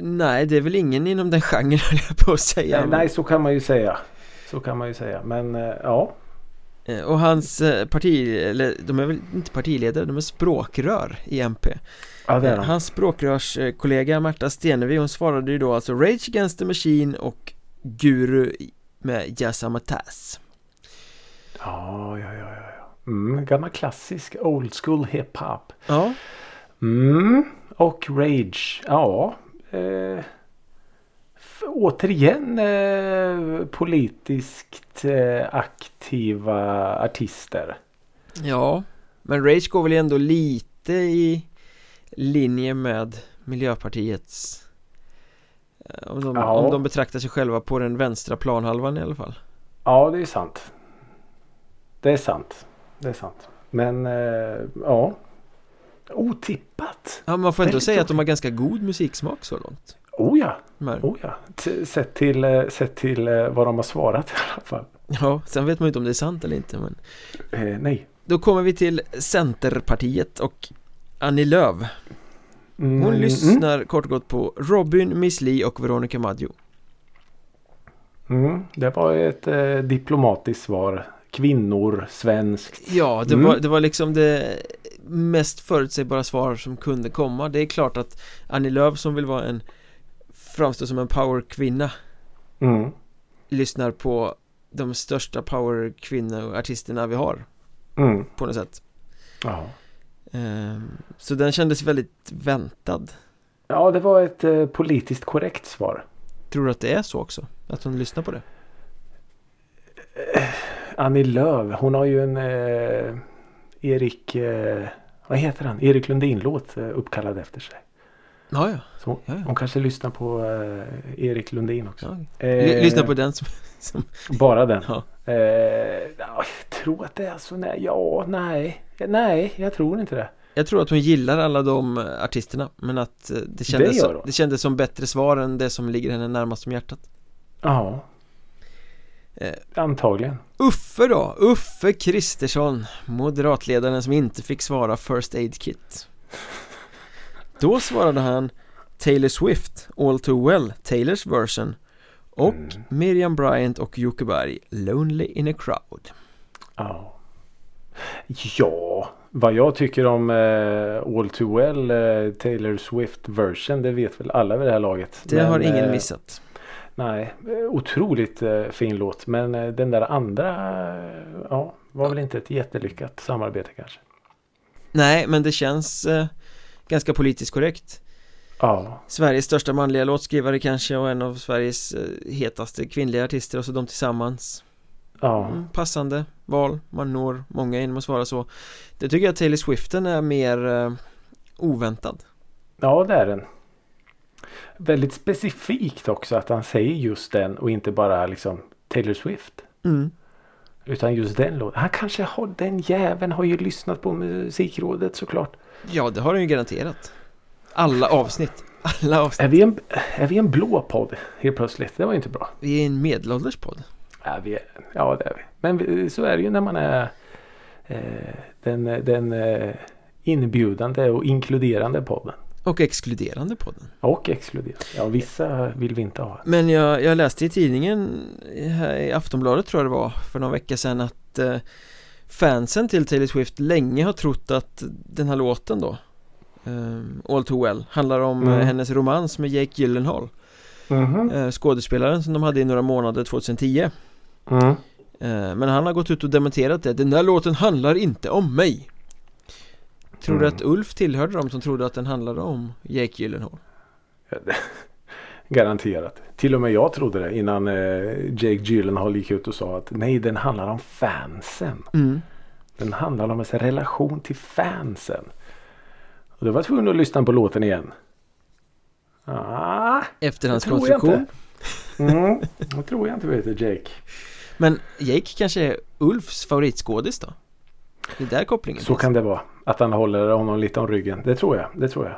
Nej, det är väl ingen inom den genren <laughs> höll jag på att säga Eh, nej, så kan man ju säga. Så kan man ju säga. Men eh, ja. Eh, Och hans eh, parti, eller de är väl inte partiledare, de är språkrör i MP Ja, det är de. Hans språkrörskollega Märta Stenevi, hon svarade ju då alltså Rage Against the Machine och Guru med Yasamataz Ja, ja, ja, ja. ja. Mm, gammal klassisk old school hiphop. Ja, Mm, och Rage. Ja. Eh, återigen eh, politiskt eh, aktiva artister. ja Men Rage går väl ändå lite i linje med Miljöpartiets om de, Ja. om de betraktar sig själva på den vänstra planhalvan i alla fall Ja, det är sant. Det är sant. Det är sant. Men eh, ja. Otippat. Ja, man får ändå säga att de har ganska god musiksmak så långt Oh ja. Oh ja. T- sett till, eh, sett till eh, vad de har svarat i alla fall. Ja, sen vet man ju inte om det är sant eller inte men Eh, nej. Då kommer vi till Centerpartiet och Annie Lööf Hon mm. lyssnar kort och gott på Robin, Miss Li och Veronica Maggio Mm, det var ett eh, diplomatiskt svar. Kvinnor, svenskt. Ja, det, Mm. var, det var liksom det mest förutsägbara svar som kunde komma Det är klart att Annie Lööf som vill vara en framstå som en powerkvinna Mm. lyssnar på de största powerkvinnoartisterna vi har Mm. på något sätt Ja. Ehm, Så den kändes väldigt väntad ja, det var ett eh, politiskt korrekt svar. Tror du att det är så också? Att hon lyssnar på det? Annie Lööf, hon har ju en eh, Erik, eh, vad heter han? Erik Lundin-låt eh, uppkallad efter sig. Ja, ja, Så Ja, ja. hon kanske lyssnar på eh, Erik Lundin också. ja. Eh, Ly- Lyssna på den som, som Bara den. Ja. Eh, ja, jag tror att det är så. Nej, ja, nej. Nej, jag tror inte det. Jag tror att hon gillar alla de eh, artisterna Men att eh, det kändes, hon. det kändes som bättre svar än det som ligger henne närmast om hjärtat Ja, eh, antagligen. Uffe då? Uffe Kristersson Moderatledaren som inte fick svara First Aid Kit Då svarade han Taylor Swift, All Too Well, Taylors version och Mm. Miriam Bryant och Jocke Berg, Lonely in a crowd. Ja. Ja, vad jag tycker om eh, All Too Well eh, Taylor Swift version det vet väl alla vid det här laget. Det Men, har ingen eh, missat. Nej, eh, otroligt eh, fin låt. Men eh, den där andra eh, ja, var väl inte ett jättelyckat samarbete kanske. Nej, men det känns eh, ganska politiskt korrekt. Ja, Sveriges största manliga låtskrivare kanske och en av Sveriges eh, hetaste kvinnliga artister och så de tillsammans. ja. Mm, passande val, man når många genom att svara så. Det tycker jag Taylor Swiften är mer eh, oväntad. ja det är den. Väldigt specifikt också att han säger just den och inte bara liksom Taylor Swift. Mm. Utan just den låten. Han kanske har, den jäveln har ju lyssnat på musikrådet såklart. Ja, det har den ju garanterat. Alla avsnitt. Alla avsnitt. Är vi en, är vi en blå podd helt plötsligt? Det var ju inte bra. Vi är en medelålders podd. Ja, vi är, ja det är vi. Men vi, så är det ju när man är eh, den, den eh, inbjudande och inkluderande podden. Och exkluderande podden. Och exkluderande. Ja, vissa vill vi inte ha. Men jag, jag läste i tidningen här i Aftonbladet tror jag det var för någon vecka sedan att eh, fansen till Taylor Swift länge har trott att den här låten då eh, All Too Well handlar om Mm. eh, hennes romans med Jake Gyllenhaal eh, skådespelaren som de hade i några månader 2010 Mm. eh, men han har gått ut och dementerat det den där låten handlar inte om mig Tror du Mm. att Ulf tillhörde dem som trodde att den handlade om Jake Gyllenhaal? Garanterat. Till och med jag trodde det innan eh, Jake Gyllenhaal gick ut och sa att nej den handlar om fansen. Mm. Den handlar om ens relation till fansen. Och då var jag tvungen att lyssna på låten igen. Ah, Efter hans det tror jag konstruktion inte. Mm, det tror jag inte vet du Jake. Men Jake kanske är Ulfs favoritskådis då? Det är där kopplingen Så finns. kan det vara. Att han håller honom lite om ryggen. Det tror jag. Det tror jag.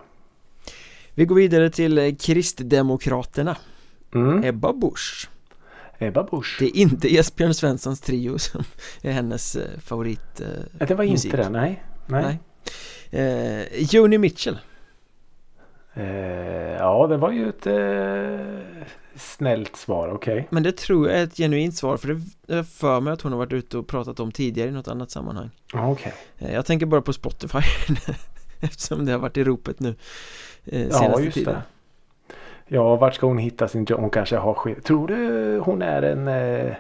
Vi går vidare till eh, Kristdemokraterna Mm. Ebba Busch Ebba Busch. Det är inte Esbjörn Svenssons trio som är hennes eh, favorit eh, det var inte musik. det. Nej. Nej. Nej. Eh, Joni Mitchell Eh, ja, det var ju ett eh, snällt svar. Okej. Men det tror jag är ett genuint svar för det för mig att hon har varit ute och pratat om tidigare i något annat sammanhang Okej. eh, Jag tänker bara på Spotify <laughs> Eftersom det har varit i ropet nu eh, Ja, senaste just tiden det. Ja, vart ska hon hitta sin jobb? Hon kanske har skit. Tror du hon är en... Eh,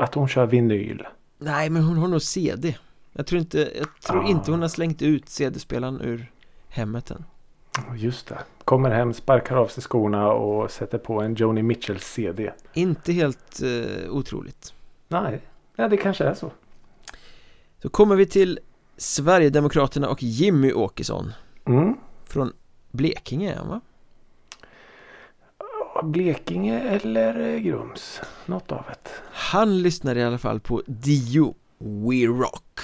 att hon kör vinyl? Nej men hon har nog CD Jag tror inte, jag tror Ah. inte hon har slängt ut CD-spelaren ur hemmet än Just det. Kommer hem, sparkar av sig skorna och sätter på en Joni Mitchell CD. Inte helt eh, otroligt Nej, ja, det kanske är så. Så kommer vi till Sverigedemokraterna och Jimmy Åkesson Mm. Från Blekinge är va? Blekinge eller eh, Grums? Något av ett. Han lyssnar i alla fall på Dio We Rock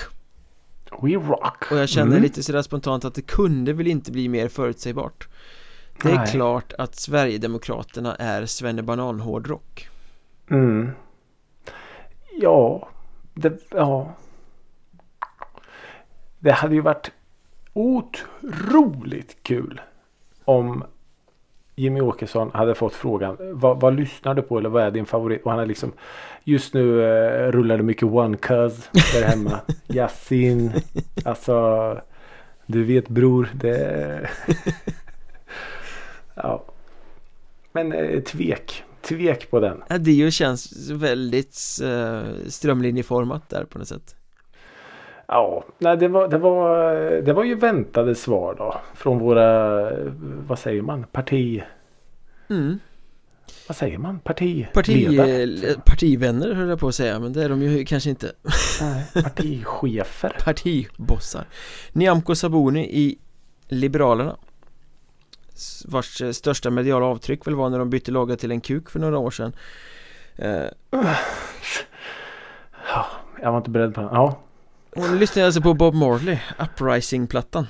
We rock. Och jag känner Mm. lite sådär spontant att det kunde väl inte bli mer förutsägbart Det är Nej. klart att Sverigedemokraterna är Svennebanan hårdrock Mm. Ja, det, ja. Det hade ju varit otroligt kul om Jimmy Åkesson hade fått frågan vad, vad lyssnar du på eller vad är din favorit? Och han är liksom just nu eh, rullar det mycket One Cuz där hemma. <laughs> Yasin. Alltså du vet bror det <laughs> Ja. Men eh, tvek. Tvek på den. ja, Dio känns väldigt eh, strömlinjeformat där på något sätt Ja, nej, det, var, det, var, det var ju väntade svar då. Från våra, vad säger man, parti... mm. Vad säger man? Parti... Parti, ledare? partivänner höll jag på att säga men det är de ju kanske inte Nej, partichefer. <laughs> Partibossar Nyamko Sabuni i Liberalerna Vars eh, största mediala avtryck väl var när de bytte logga till en kuk för några år sedan eh, <sighs> Ja, jag var inte beredd på den. Ja. Hon lyssnade alltså på Bob Marley, Uprising-plattan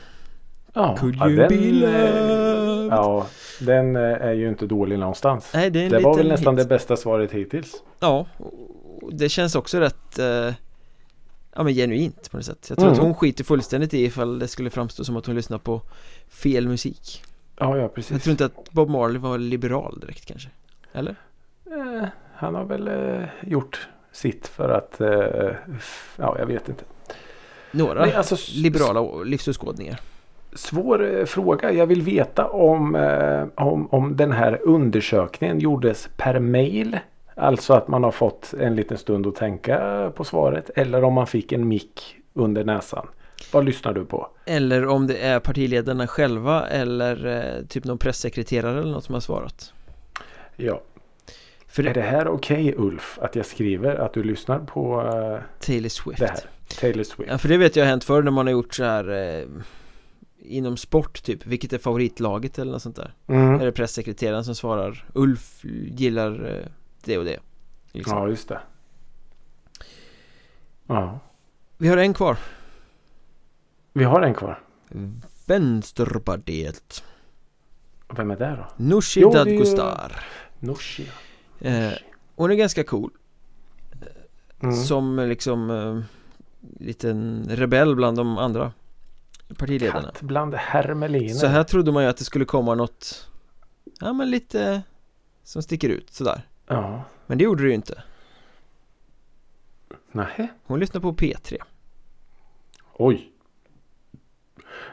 Ja, Could ja, you den, be eh, loved? Ja, den eh, är ju inte dålig någonstans. Nej det är en Det var väl nästan hit. det bästa svaret hittills. Ja, det känns också rätt eh, Ja men genuint på något sätt Jag tror Mm. att hon skiter fullständigt i ifall det skulle framstå som att hon lyssnar på fel musik Ja, ja Jag precis. tror inte att Bob Marley var liberal direkt kanske Eller? Eh, han har väl eh, gjort sitt för att... Ja, jag vet inte. Några Nej, alltså, liberala livsåskådningar Svår eh, fråga. Jag vill veta om, eh, om, om den här undersökningen gjordes per mail. Alltså att man har fått en liten stund att tänka på svaret. Eller om man fick en mick under näsan. Vad lyssnar du på? Eller om det är partiledarna själva eller eh, typ någon pressekreterare eller något som har svarat Ja. För Är det här okej Ulf? Att jag skriver att du lyssnar på eh, Taylor Swift det här? Taylor Swift. Ja för det vet jag har hänt förr när man har gjort så här eh, Inom sport typ, vilket är favoritlaget eller något sånt där Mm. Är det pressekreteraren som svarar Ulf gillar eh, det och det liksom. Ja, just det. Ja. Vi har en kvar Vi har en kvar. Vänsterpartiet Vem är det då? Nooshi är ju- Dadgostar Nooshi. eh, Hon är ganska cool Mm. Som liksom eh, Liten rebell bland de andra Partiledarna Katt bland hermeliner. Så här trodde man ju att det skulle komma något Ja men lite Som sticker ut sådär Ja. Men det gjorde det ju inte Nej. Hon lyssnar på P3 Oj.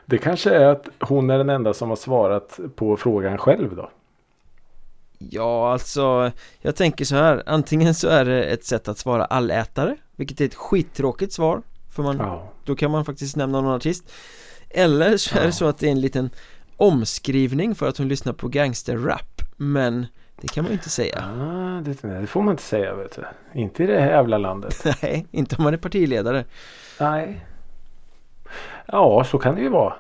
Det kanske är att hon är den enda som har svarat på frågan själv då. Ja alltså Jag tänker så här Antingen så är det ett sätt att svara allätare Vilket är ett skittråkigt svar För man, Ja. då kan man faktiskt nämna någon artist Eller så är det så att det är en liten Omskrivning för att hon lyssnar på gangsterrap Men det kan man ju inte säga Ah, det, det får man inte säga vet du. Inte i det här jävla landet. <laughs> Nej, inte om man är partiledare Nej. Ja, så kan det ju vara.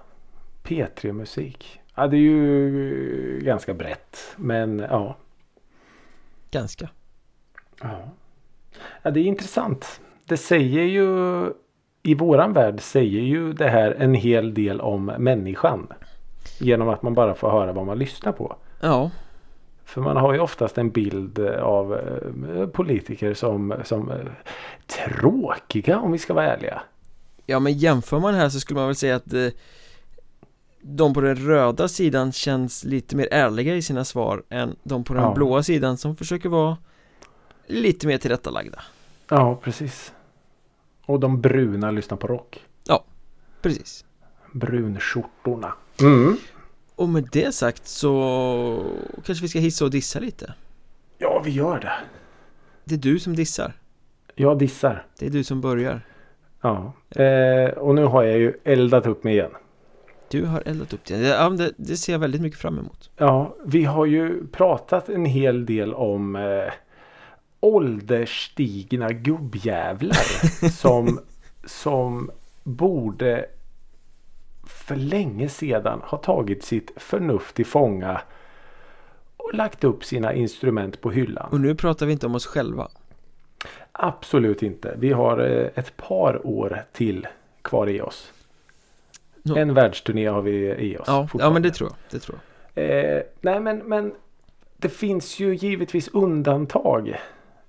P3-musik. Ja, det är ju ganska brett. Men ja. Ganska Ja. ja, det är intressant. Det säger ju i våran värld säger ju det här en hel del om människan. Genom att man bara får höra vad man lyssnar på. Ja, För man har ju oftast en bild av eh, politiker som, som eh, tråkiga om vi ska vara ärliga. ja men jämför man här så skulle man väl säga att eh, De på den röda sidan känns lite mer ärliga i sina svar än de på den Ja. blåa sidan som försöker vara lite mer tillrättalagda Ja, precis. Och de bruna lyssnar på rock. Precis Brunskjortorna. Mm. Och med det sagt så kanske vi ska hissa och dissa lite Ja, vi gör det. Det är du som dissar Jag dissar. Det är du som börjar Ja. Eh, och nu har jag ju eldat upp mig igen. Du har eldat upp det Ja, det, det ser jag väldigt mycket fram emot Ja, vi har ju pratat en hel del om eh, ålderstigna gubbjävlar som, som borde för länge sedan ha tagit sitt förnuft till fånga och lagt upp sina instrument på hyllan. Och nu pratar vi inte om oss själva Absolut inte. Vi har eh, ett par år till kvar i oss. Nå- En världsturné har vi i oss. Ja, ja men det tror jag, det tror jag Eh, nej men, men det finns ju givetvis undantag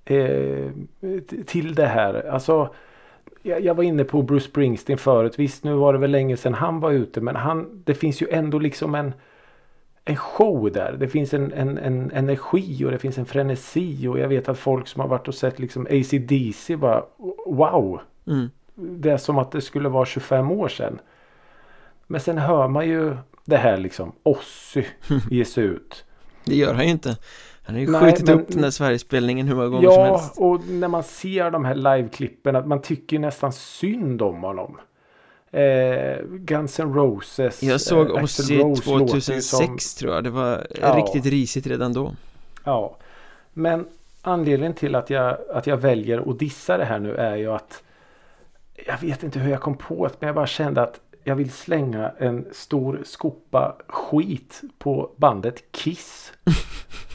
eh, till det här. Alltså, jag, jag var inne på Bruce Springsteen förut. Visst nu var det väl länge sedan han var ute. Men han, det finns ju ändå liksom en, en show där. Det finns en, en, en energi och det finns en frenesi. Och jag vet att folk som har varit och sett liksom AC/DC bara wow. mm. Det är som att det skulle vara 25 år sedan. Men sen hör man ju det här liksom Ozzy <laughs> ge sig ut. Det gör han ju inte Han har ju Nej, skjutit men- upp den där Sverigespelningen hur många gånger som Ja, helst och när man ser de här liveklippen att man tycker nästan synd om honom. Eh, Guns N' Roses. Jag såg eh, ju 2006 som- tror jag Det var Ja. riktigt risigt redan då Ja. Men anledningen till att jag, att jag väljer att dissa det här nu är ju att jag vet inte hur jag kom på det men jag bara kände att jag vill slänga en stor skopa skit på bandet Kiss. <laughs>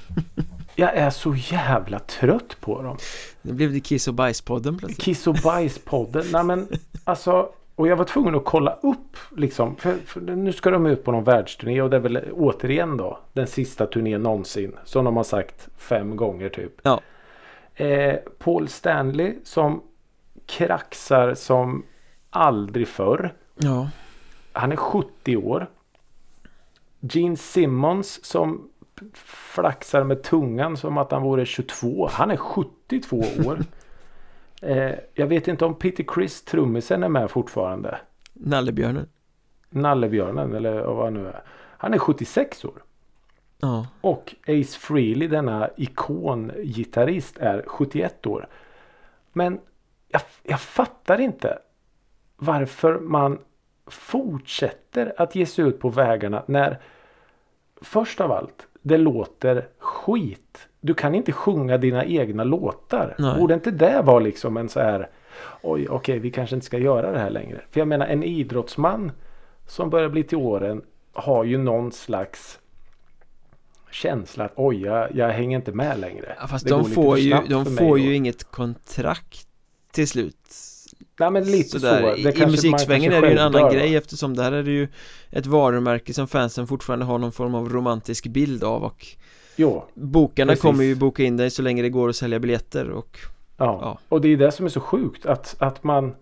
Jag är så jävla trött på dem. Nu blev det Kiss och Bajspodden plötsligt Kiss och bajspodden. Nej men alltså. Och jag var tvungen att kolla upp liksom. För, för nu ska de ut på någon världsturné och det är väl återigen då den sista turnén någonsin. Som de har sagt fem gånger typ. Ja. Eh, Paul Stanley som kraxar som aldrig förr. Ja, Han är 70 år. Gene Simmons som flaxar med tungan som att han vore 22. Han är 72 år. <laughs> eh, jag vet inte om Peter Chris, trummisen, är med fortfarande. Nallebjörnen. Nallebjörnen eller vad han nu är. Han är 76 år. Ja, Och Ace Frehley, denna ikongitarrist, är 71 år. Men jag, jag fattar inte varför man fortsätter att ge sig ut på vägarna när först av allt, det låter skit. Du kan inte sjunga dina egna låtar. Nej. Borde inte det vara liksom en så här Oj, okej, vi kanske inte ska göra det här längre. För jag menar en idrottsman som börjar bli till åren har ju någon slags känsla att oj, jag, jag hänger inte med längre. ja fast Det de får ju, de får ju inget kontrakt till slut Nej men lite Sådär. så. Det I, musiksvängen är det ju en annan grej eftersom där är det ju ett varumärke som fansen fortfarande har någon form av romantisk bild av och Jo, bokarna Precis. kommer ju boka in dig så länge det går att sälja biljetter och ja. Ja. Och det är det som är så sjukt. Att, att man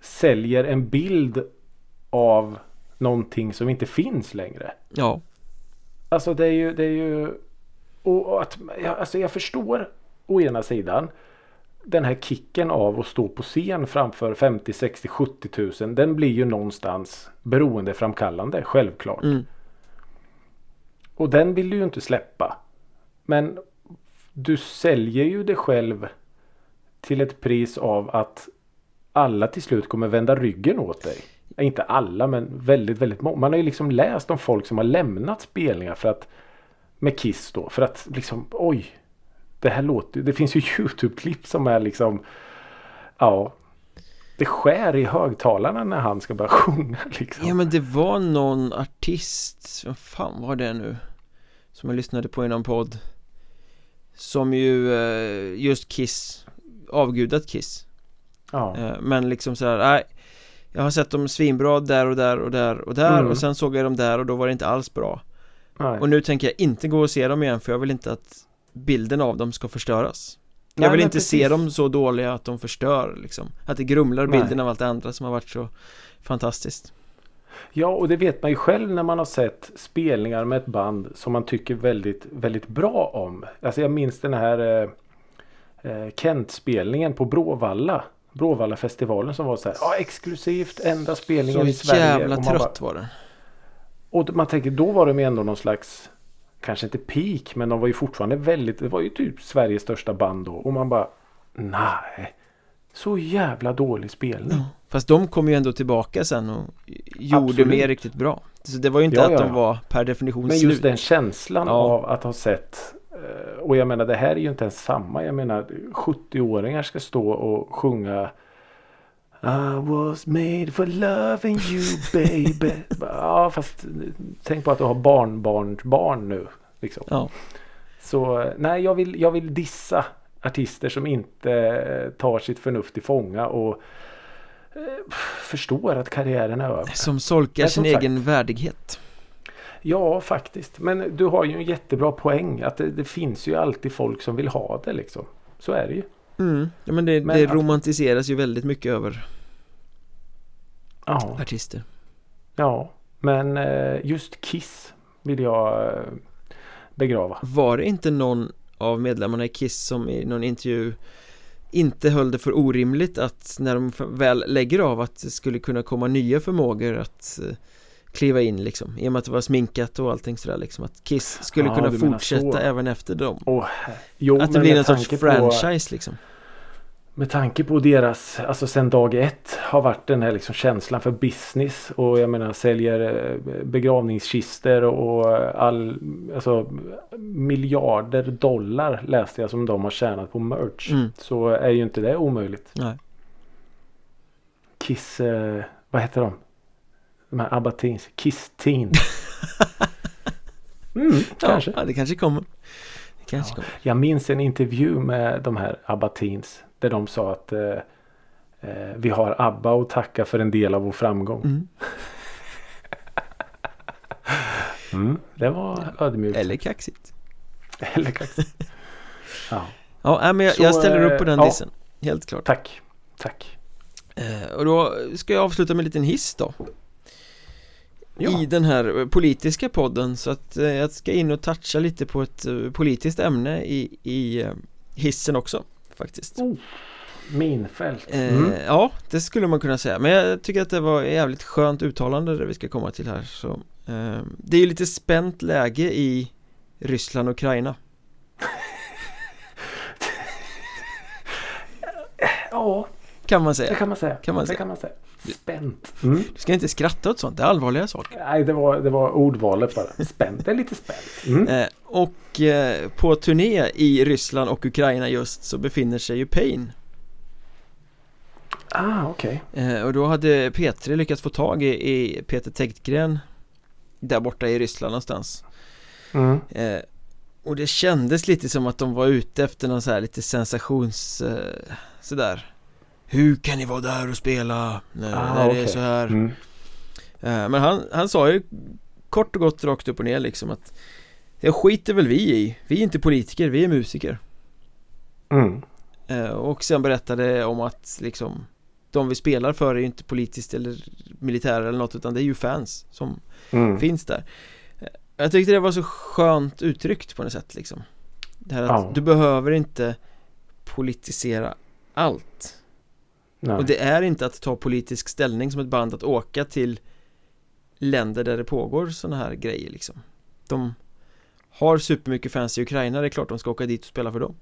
säljer en bild av någonting som inte finns längre. ja, Alltså det är ju, det är ju och, att, alltså jag förstår å ena sidan den här kicken av att stå på scen framför 50, 60, 70 tusen. Den blir ju någonstans beroendeframkallande, självklart. mm, Och den vill du ju inte släppa. Men du säljer ju dig själv till ett pris av att alla till slut kommer vända ryggen åt dig. Inte alla men väldigt, väldigt många. Man har ju liksom läst om folk som har lämnat spelningar för att med Kiss då. För att liksom oj. Det här låter Det finns ju <laughs> YouTube-klipp som är liksom Ja. Det skär i högtalarna när han ska börja <laughs> sjunga liksom. ja men det var någon artist, vad fan var det nu? Som jag lyssnade på i någon podd Som ju eh, just Kiss Avgudat Kiss Ja. Eh, Men liksom sådär, nej Jag har sett dem svinbra där och där och där och där Mm. och sen såg jag dem där och då var det inte alls bra Nej. Och nu tänker jag inte gå och se dem igen för jag vill inte att bilden av dem ska förstöras Nej, Jag vill inte se precis. dem så dåliga att de förstör liksom Att det grumlar Nej. bilden av allt det andra som har varit så fantastiskt Ja, och det vet man ju själv när man har sett spelningar med ett band som man tycker väldigt, väldigt bra om. Alltså jag minns den här eh, eh, Kent-spelningen på Bråvalla. Bråvalla-festivalen som var så här, ja exklusivt, enda spelningen Så i Sverige. jävla och man trött var den Bara, och man tänker, då var de ändå någon slags, kanske inte peak, men de var ju fortfarande väldigt, det var ju typ Sveriges största band då. Och man bara, nej. Så jävla dålig spelning. ja. Fast de kom ju ändå tillbaka sen och gjorde Absolut. mer riktigt bra Så det var ju inte Ja, att ja, de var per definition Men slut just den känslan av att ha sett eh, och jag menar det här är ju inte ens samma. Jag menar 70-åringar ska stå och sjunga I was made for loving you baby. <laughs> ja fast tänk på att du har barnbarnsbarn nu. Liksom. Ja, Så nej jag vill, jag vill dissa artister som inte eh, tar sitt förnuft till fånga och eh, förstår att karriären är över. som solkar sin sagt- egen värdighet Ja, faktiskt. Men du har ju en jättebra poäng. Att det, det finns ju alltid folk som vill ha det liksom. Så är det ju. Mm. Ja men det, Men det att- romantiseras ju väldigt mycket över Ja, artister ja. Men eh, just Kiss vill jag eh, begrava. Var det inte någon av medlemmarna i Kiss som i någon intervju inte höll det för orimligt att när de väl lägger av att det skulle kunna komma nya förmågor att eh, kliva in liksom i och med att det var sminkat och allting sådär liksom att Kiss skulle Ja, kunna fortsätta även efter dem Och, jo, Att det blir någon sorts tanke på- franchise liksom Med tanke på deras, alltså sen dag ett har varit den här liksom känslan för business och jag menar säljer eh, begravningskister och all, alltså miljarder dollar läste jag som de har tjänat på merch. Mm. Så är ju inte det omöjligt. Nej, Kiss, eh, vad heter de? De här ABBA Teens, Kiss <laughs> Teen. Mm, kanske. Ja, det kanske kommer Det kanske Ja. kommer Jag minns en intervju med de här ABBA Teens. Där de sa att eh, eh, vi har ABBA att tacka för en del av vår framgång. mm. <laughs> Mm, det var ödmjukt. Eller kaxigt Eller kaxigt. <laughs> Ja, Ja, men jag, Så, jag ställer upp på den ja. dissen Helt klart tack. Tack. Eh, och då ska jag avsluta med en liten hiss då Ja. I den här politiska podden så att eh, jag ska in och toucha lite på ett eh, politiskt ämne i, i eh, hissen också faktiskt Oh, minfält. eh, Mm. Ja, det skulle man kunna säga men jag tycker att det var ett jävligt skönt uttalande det vi ska komma till här så eh, Det är ju lite spänt läge i Ryssland och Ukraina <laughs> Ja, Kan man det säga kan man säga. Kan man det säga. kan man säga. Spänt. Mm. Du ska inte skratta åt sånt, det är allvarliga saker Nej, det var, det var ordvalet bara. <laughs> Spänt. Det är lite spänt. Mm. Eh, och eh, på turné i Ryssland och Ukraina just så befinner sig ju Pain Ah, okej. eh, Och då hade P3 lyckats få tag i, i Peter Tegtgren Där borta i Ryssland någonstans Mm. Och det kändes lite som att de var ute efter någon så här lite sensations Sådär Hur kan ni vara där och spela när, Ah, när det är så här Mm. Eh, Men han, han sa ju kort och gott rakt upp och ner liksom att Det skiter väl vi i Vi är inte politiker, vi är musiker Mm. Eh, Och sen berättade om att liksom De vi spelar för är ju inte politiskt eller militära eller något utan det är ju fans som Mm. finns där Eh, Jag tyckte det var så skönt uttryckt på något sätt liksom Det här att Ja. du behöver inte politisera allt Nej. Och det är inte att ta politisk ställning som ett band att åka till länder där det pågår sådana här grejer liksom De har supermycket fans i Ukraina, det är klart de ska åka dit och spela för dem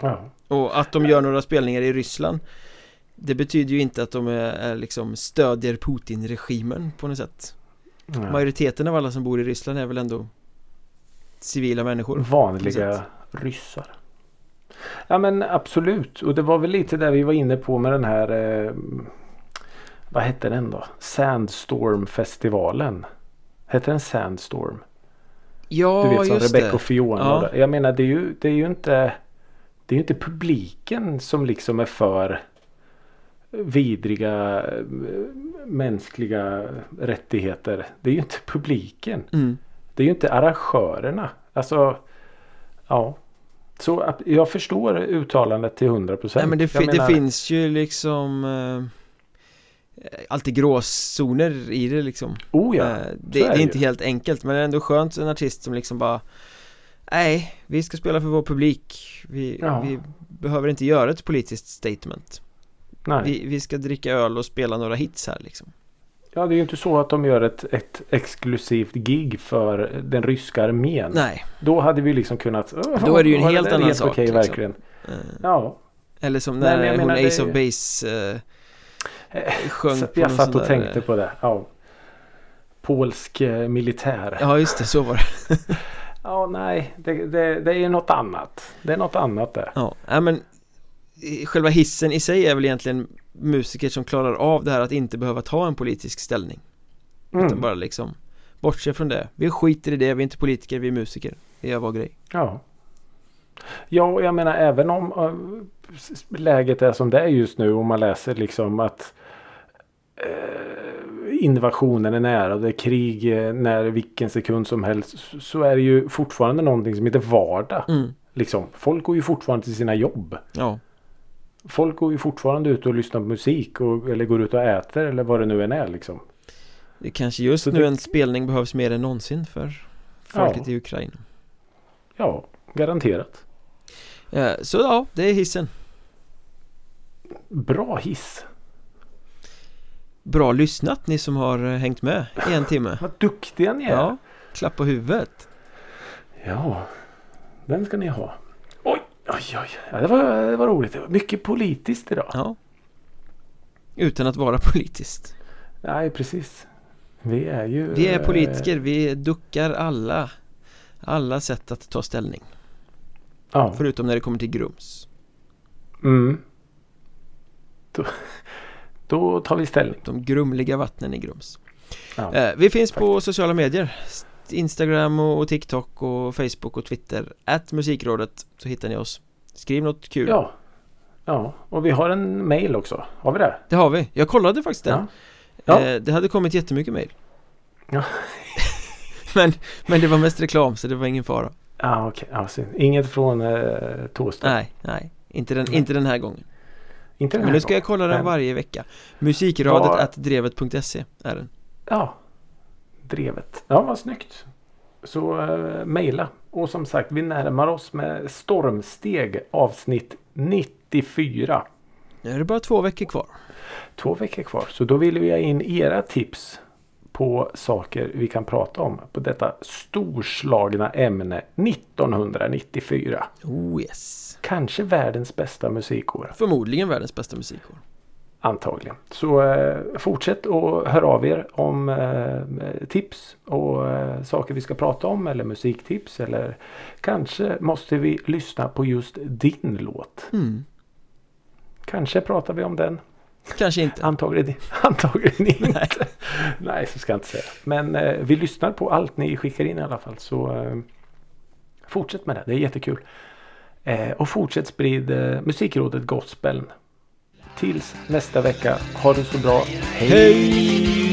Ja. Och att de gör några spelningar i Ryssland Det betyder ju inte att de är, är liksom stödjer Putin-regimen på något sätt Nej. Majoriteten av alla som bor i Ryssland är väl ändå civila människor Vanliga ryssar. Ja men absolut. Och det var väl lite där vi var inne på med den här eh, Vad hette den då? Sandstorm-festivalen. Hette den Sandstorm? Ja, Du vet som just Rebecca det och Fiona. Ja. och det. Jag menar det är ju, det är ju inte Det är ju inte publiken som liksom är för vidriga eh, mänskliga rättigheter. Det är ju inte publiken. mm. Det är ju inte arrangörerna. Alltså Ja. Så jag förstår uttalandet till 100 procent. Nej men det, fi- det finns ju liksom eh, Alltid gråzoner i det liksom Oh ja. Eh, det, det är det inte ju. helt enkelt men det är ändå skönt en artist som liksom bara Nej, vi ska spela för vår publik Vi, Ja. vi behöver inte göra ett politiskt statement Nej. vi, vi ska dricka öl och spela några hits här liksom Ja det är ju inte så att de gör ett, ett exklusivt gig för den ryska armén. Nej, Då hade vi liksom kunnat Då är det ju en helt annan helt sak, Okej, liksom. verkligen. eh, Ja. eller som Nej, när jag hon menar, Ace of Base eh, sjöng Så på jag satt och där, tänkte eh, på det. Ja. Polsk eh, militär. Ja, Ja just det, så var det <laughs> nej. Det, det, det är något annat. Det är något annat där. Ja, nej men Själva hissen i sig är väl egentligen musiker som klarar av det här att inte behöva ta en politisk ställning Utan Mm. bara liksom Bortse från det Vi skiter i det, vi är inte politiker, vi är musiker Vi gör vår grej Ja. Ja, och jag menar även om s- läget är som det är just nu och man läser liksom att eh, invasionen är nära och det är krig eh, när vilken sekund som helst så- så är det ju fortfarande någonting som heter vardag. mm. Liksom. Folk går ju fortfarande till sina jobb. Ja, Folk går ju fortfarande ut och lyssnar på musik och, eller går ut och äter eller vad det nu än är liksom. det kanske just Så nu det- en spelning behövs mer än någonsin för folket i Ukraina Ja, garanterat. Eh, Så ja, det är hissen Bra hiss. Bra lyssnat ni som har eh, hängt med i en timme Vad duktiga ni är. Ja, klapp på huvudet Ja, den ska ni ha. Oj, oj. Ja, det, var, det var roligt. Det var mycket politiskt idag. Ja Utan att vara <laughs> politiskt Nej, precis. Vi är ju... Vi är eh, politiker, vi duckar alla Alla sätt att ta ställning Ja. Förutom när det kommer till Grums Mm. Då, då tar vi ställning. De grumliga vattnen i Grums Ja. eh, Vi finns på sociala medier Instagram och TikTok och Facebook och Twitter At musikrådet så hittar ni oss Skriv något kul ja. Ja, och vi har en mail också. Har vi det? Det har vi, jag kollade faktiskt den Ja. Ja. eh, Det hade kommit jättemycket mejl Ja. <laughs> men, men det var mest reklam så det var ingen fara Ja, okej. Ja, synd. Inget från eh, Tåström. Nej, nej Inte den, inte den här gången Inte den Men här nu ska jag gången, kolla den men- varje vecka Musikradet att drevet.se är den Ja, drevet. Ja, vad snyggt. Så uh, mejla. Och som sagt, vi närmar oss med stormsteg avsnitt 94. Nu är det bara två veckor kvar Två veckor kvar. Så då vill vi ha in era tips på saker vi kan prata om på detta storslagna ämne 1994. Oh yes Kanske världens bästa musikår. Förmodligen världens bästa musikår Antagligen. Så eh, fortsätt och hör av er om eh, tips och eh, saker vi ska prata om eller musiktips eller kanske måste vi lyssna på just din låt. mm. Kanske pratar vi om den. Kanske inte Antagligen, <laughs> antagligen inte. Nej. så ska jag inte säga. Men eh, vi lyssnar på allt ni skickar in i alla fall. Så eh, fortsätt med det. Det är jättekul. Eh, och fortsätt sprid eh, musikrådet gospeln. Tills nästa vecka. Ha det så bra. Hej!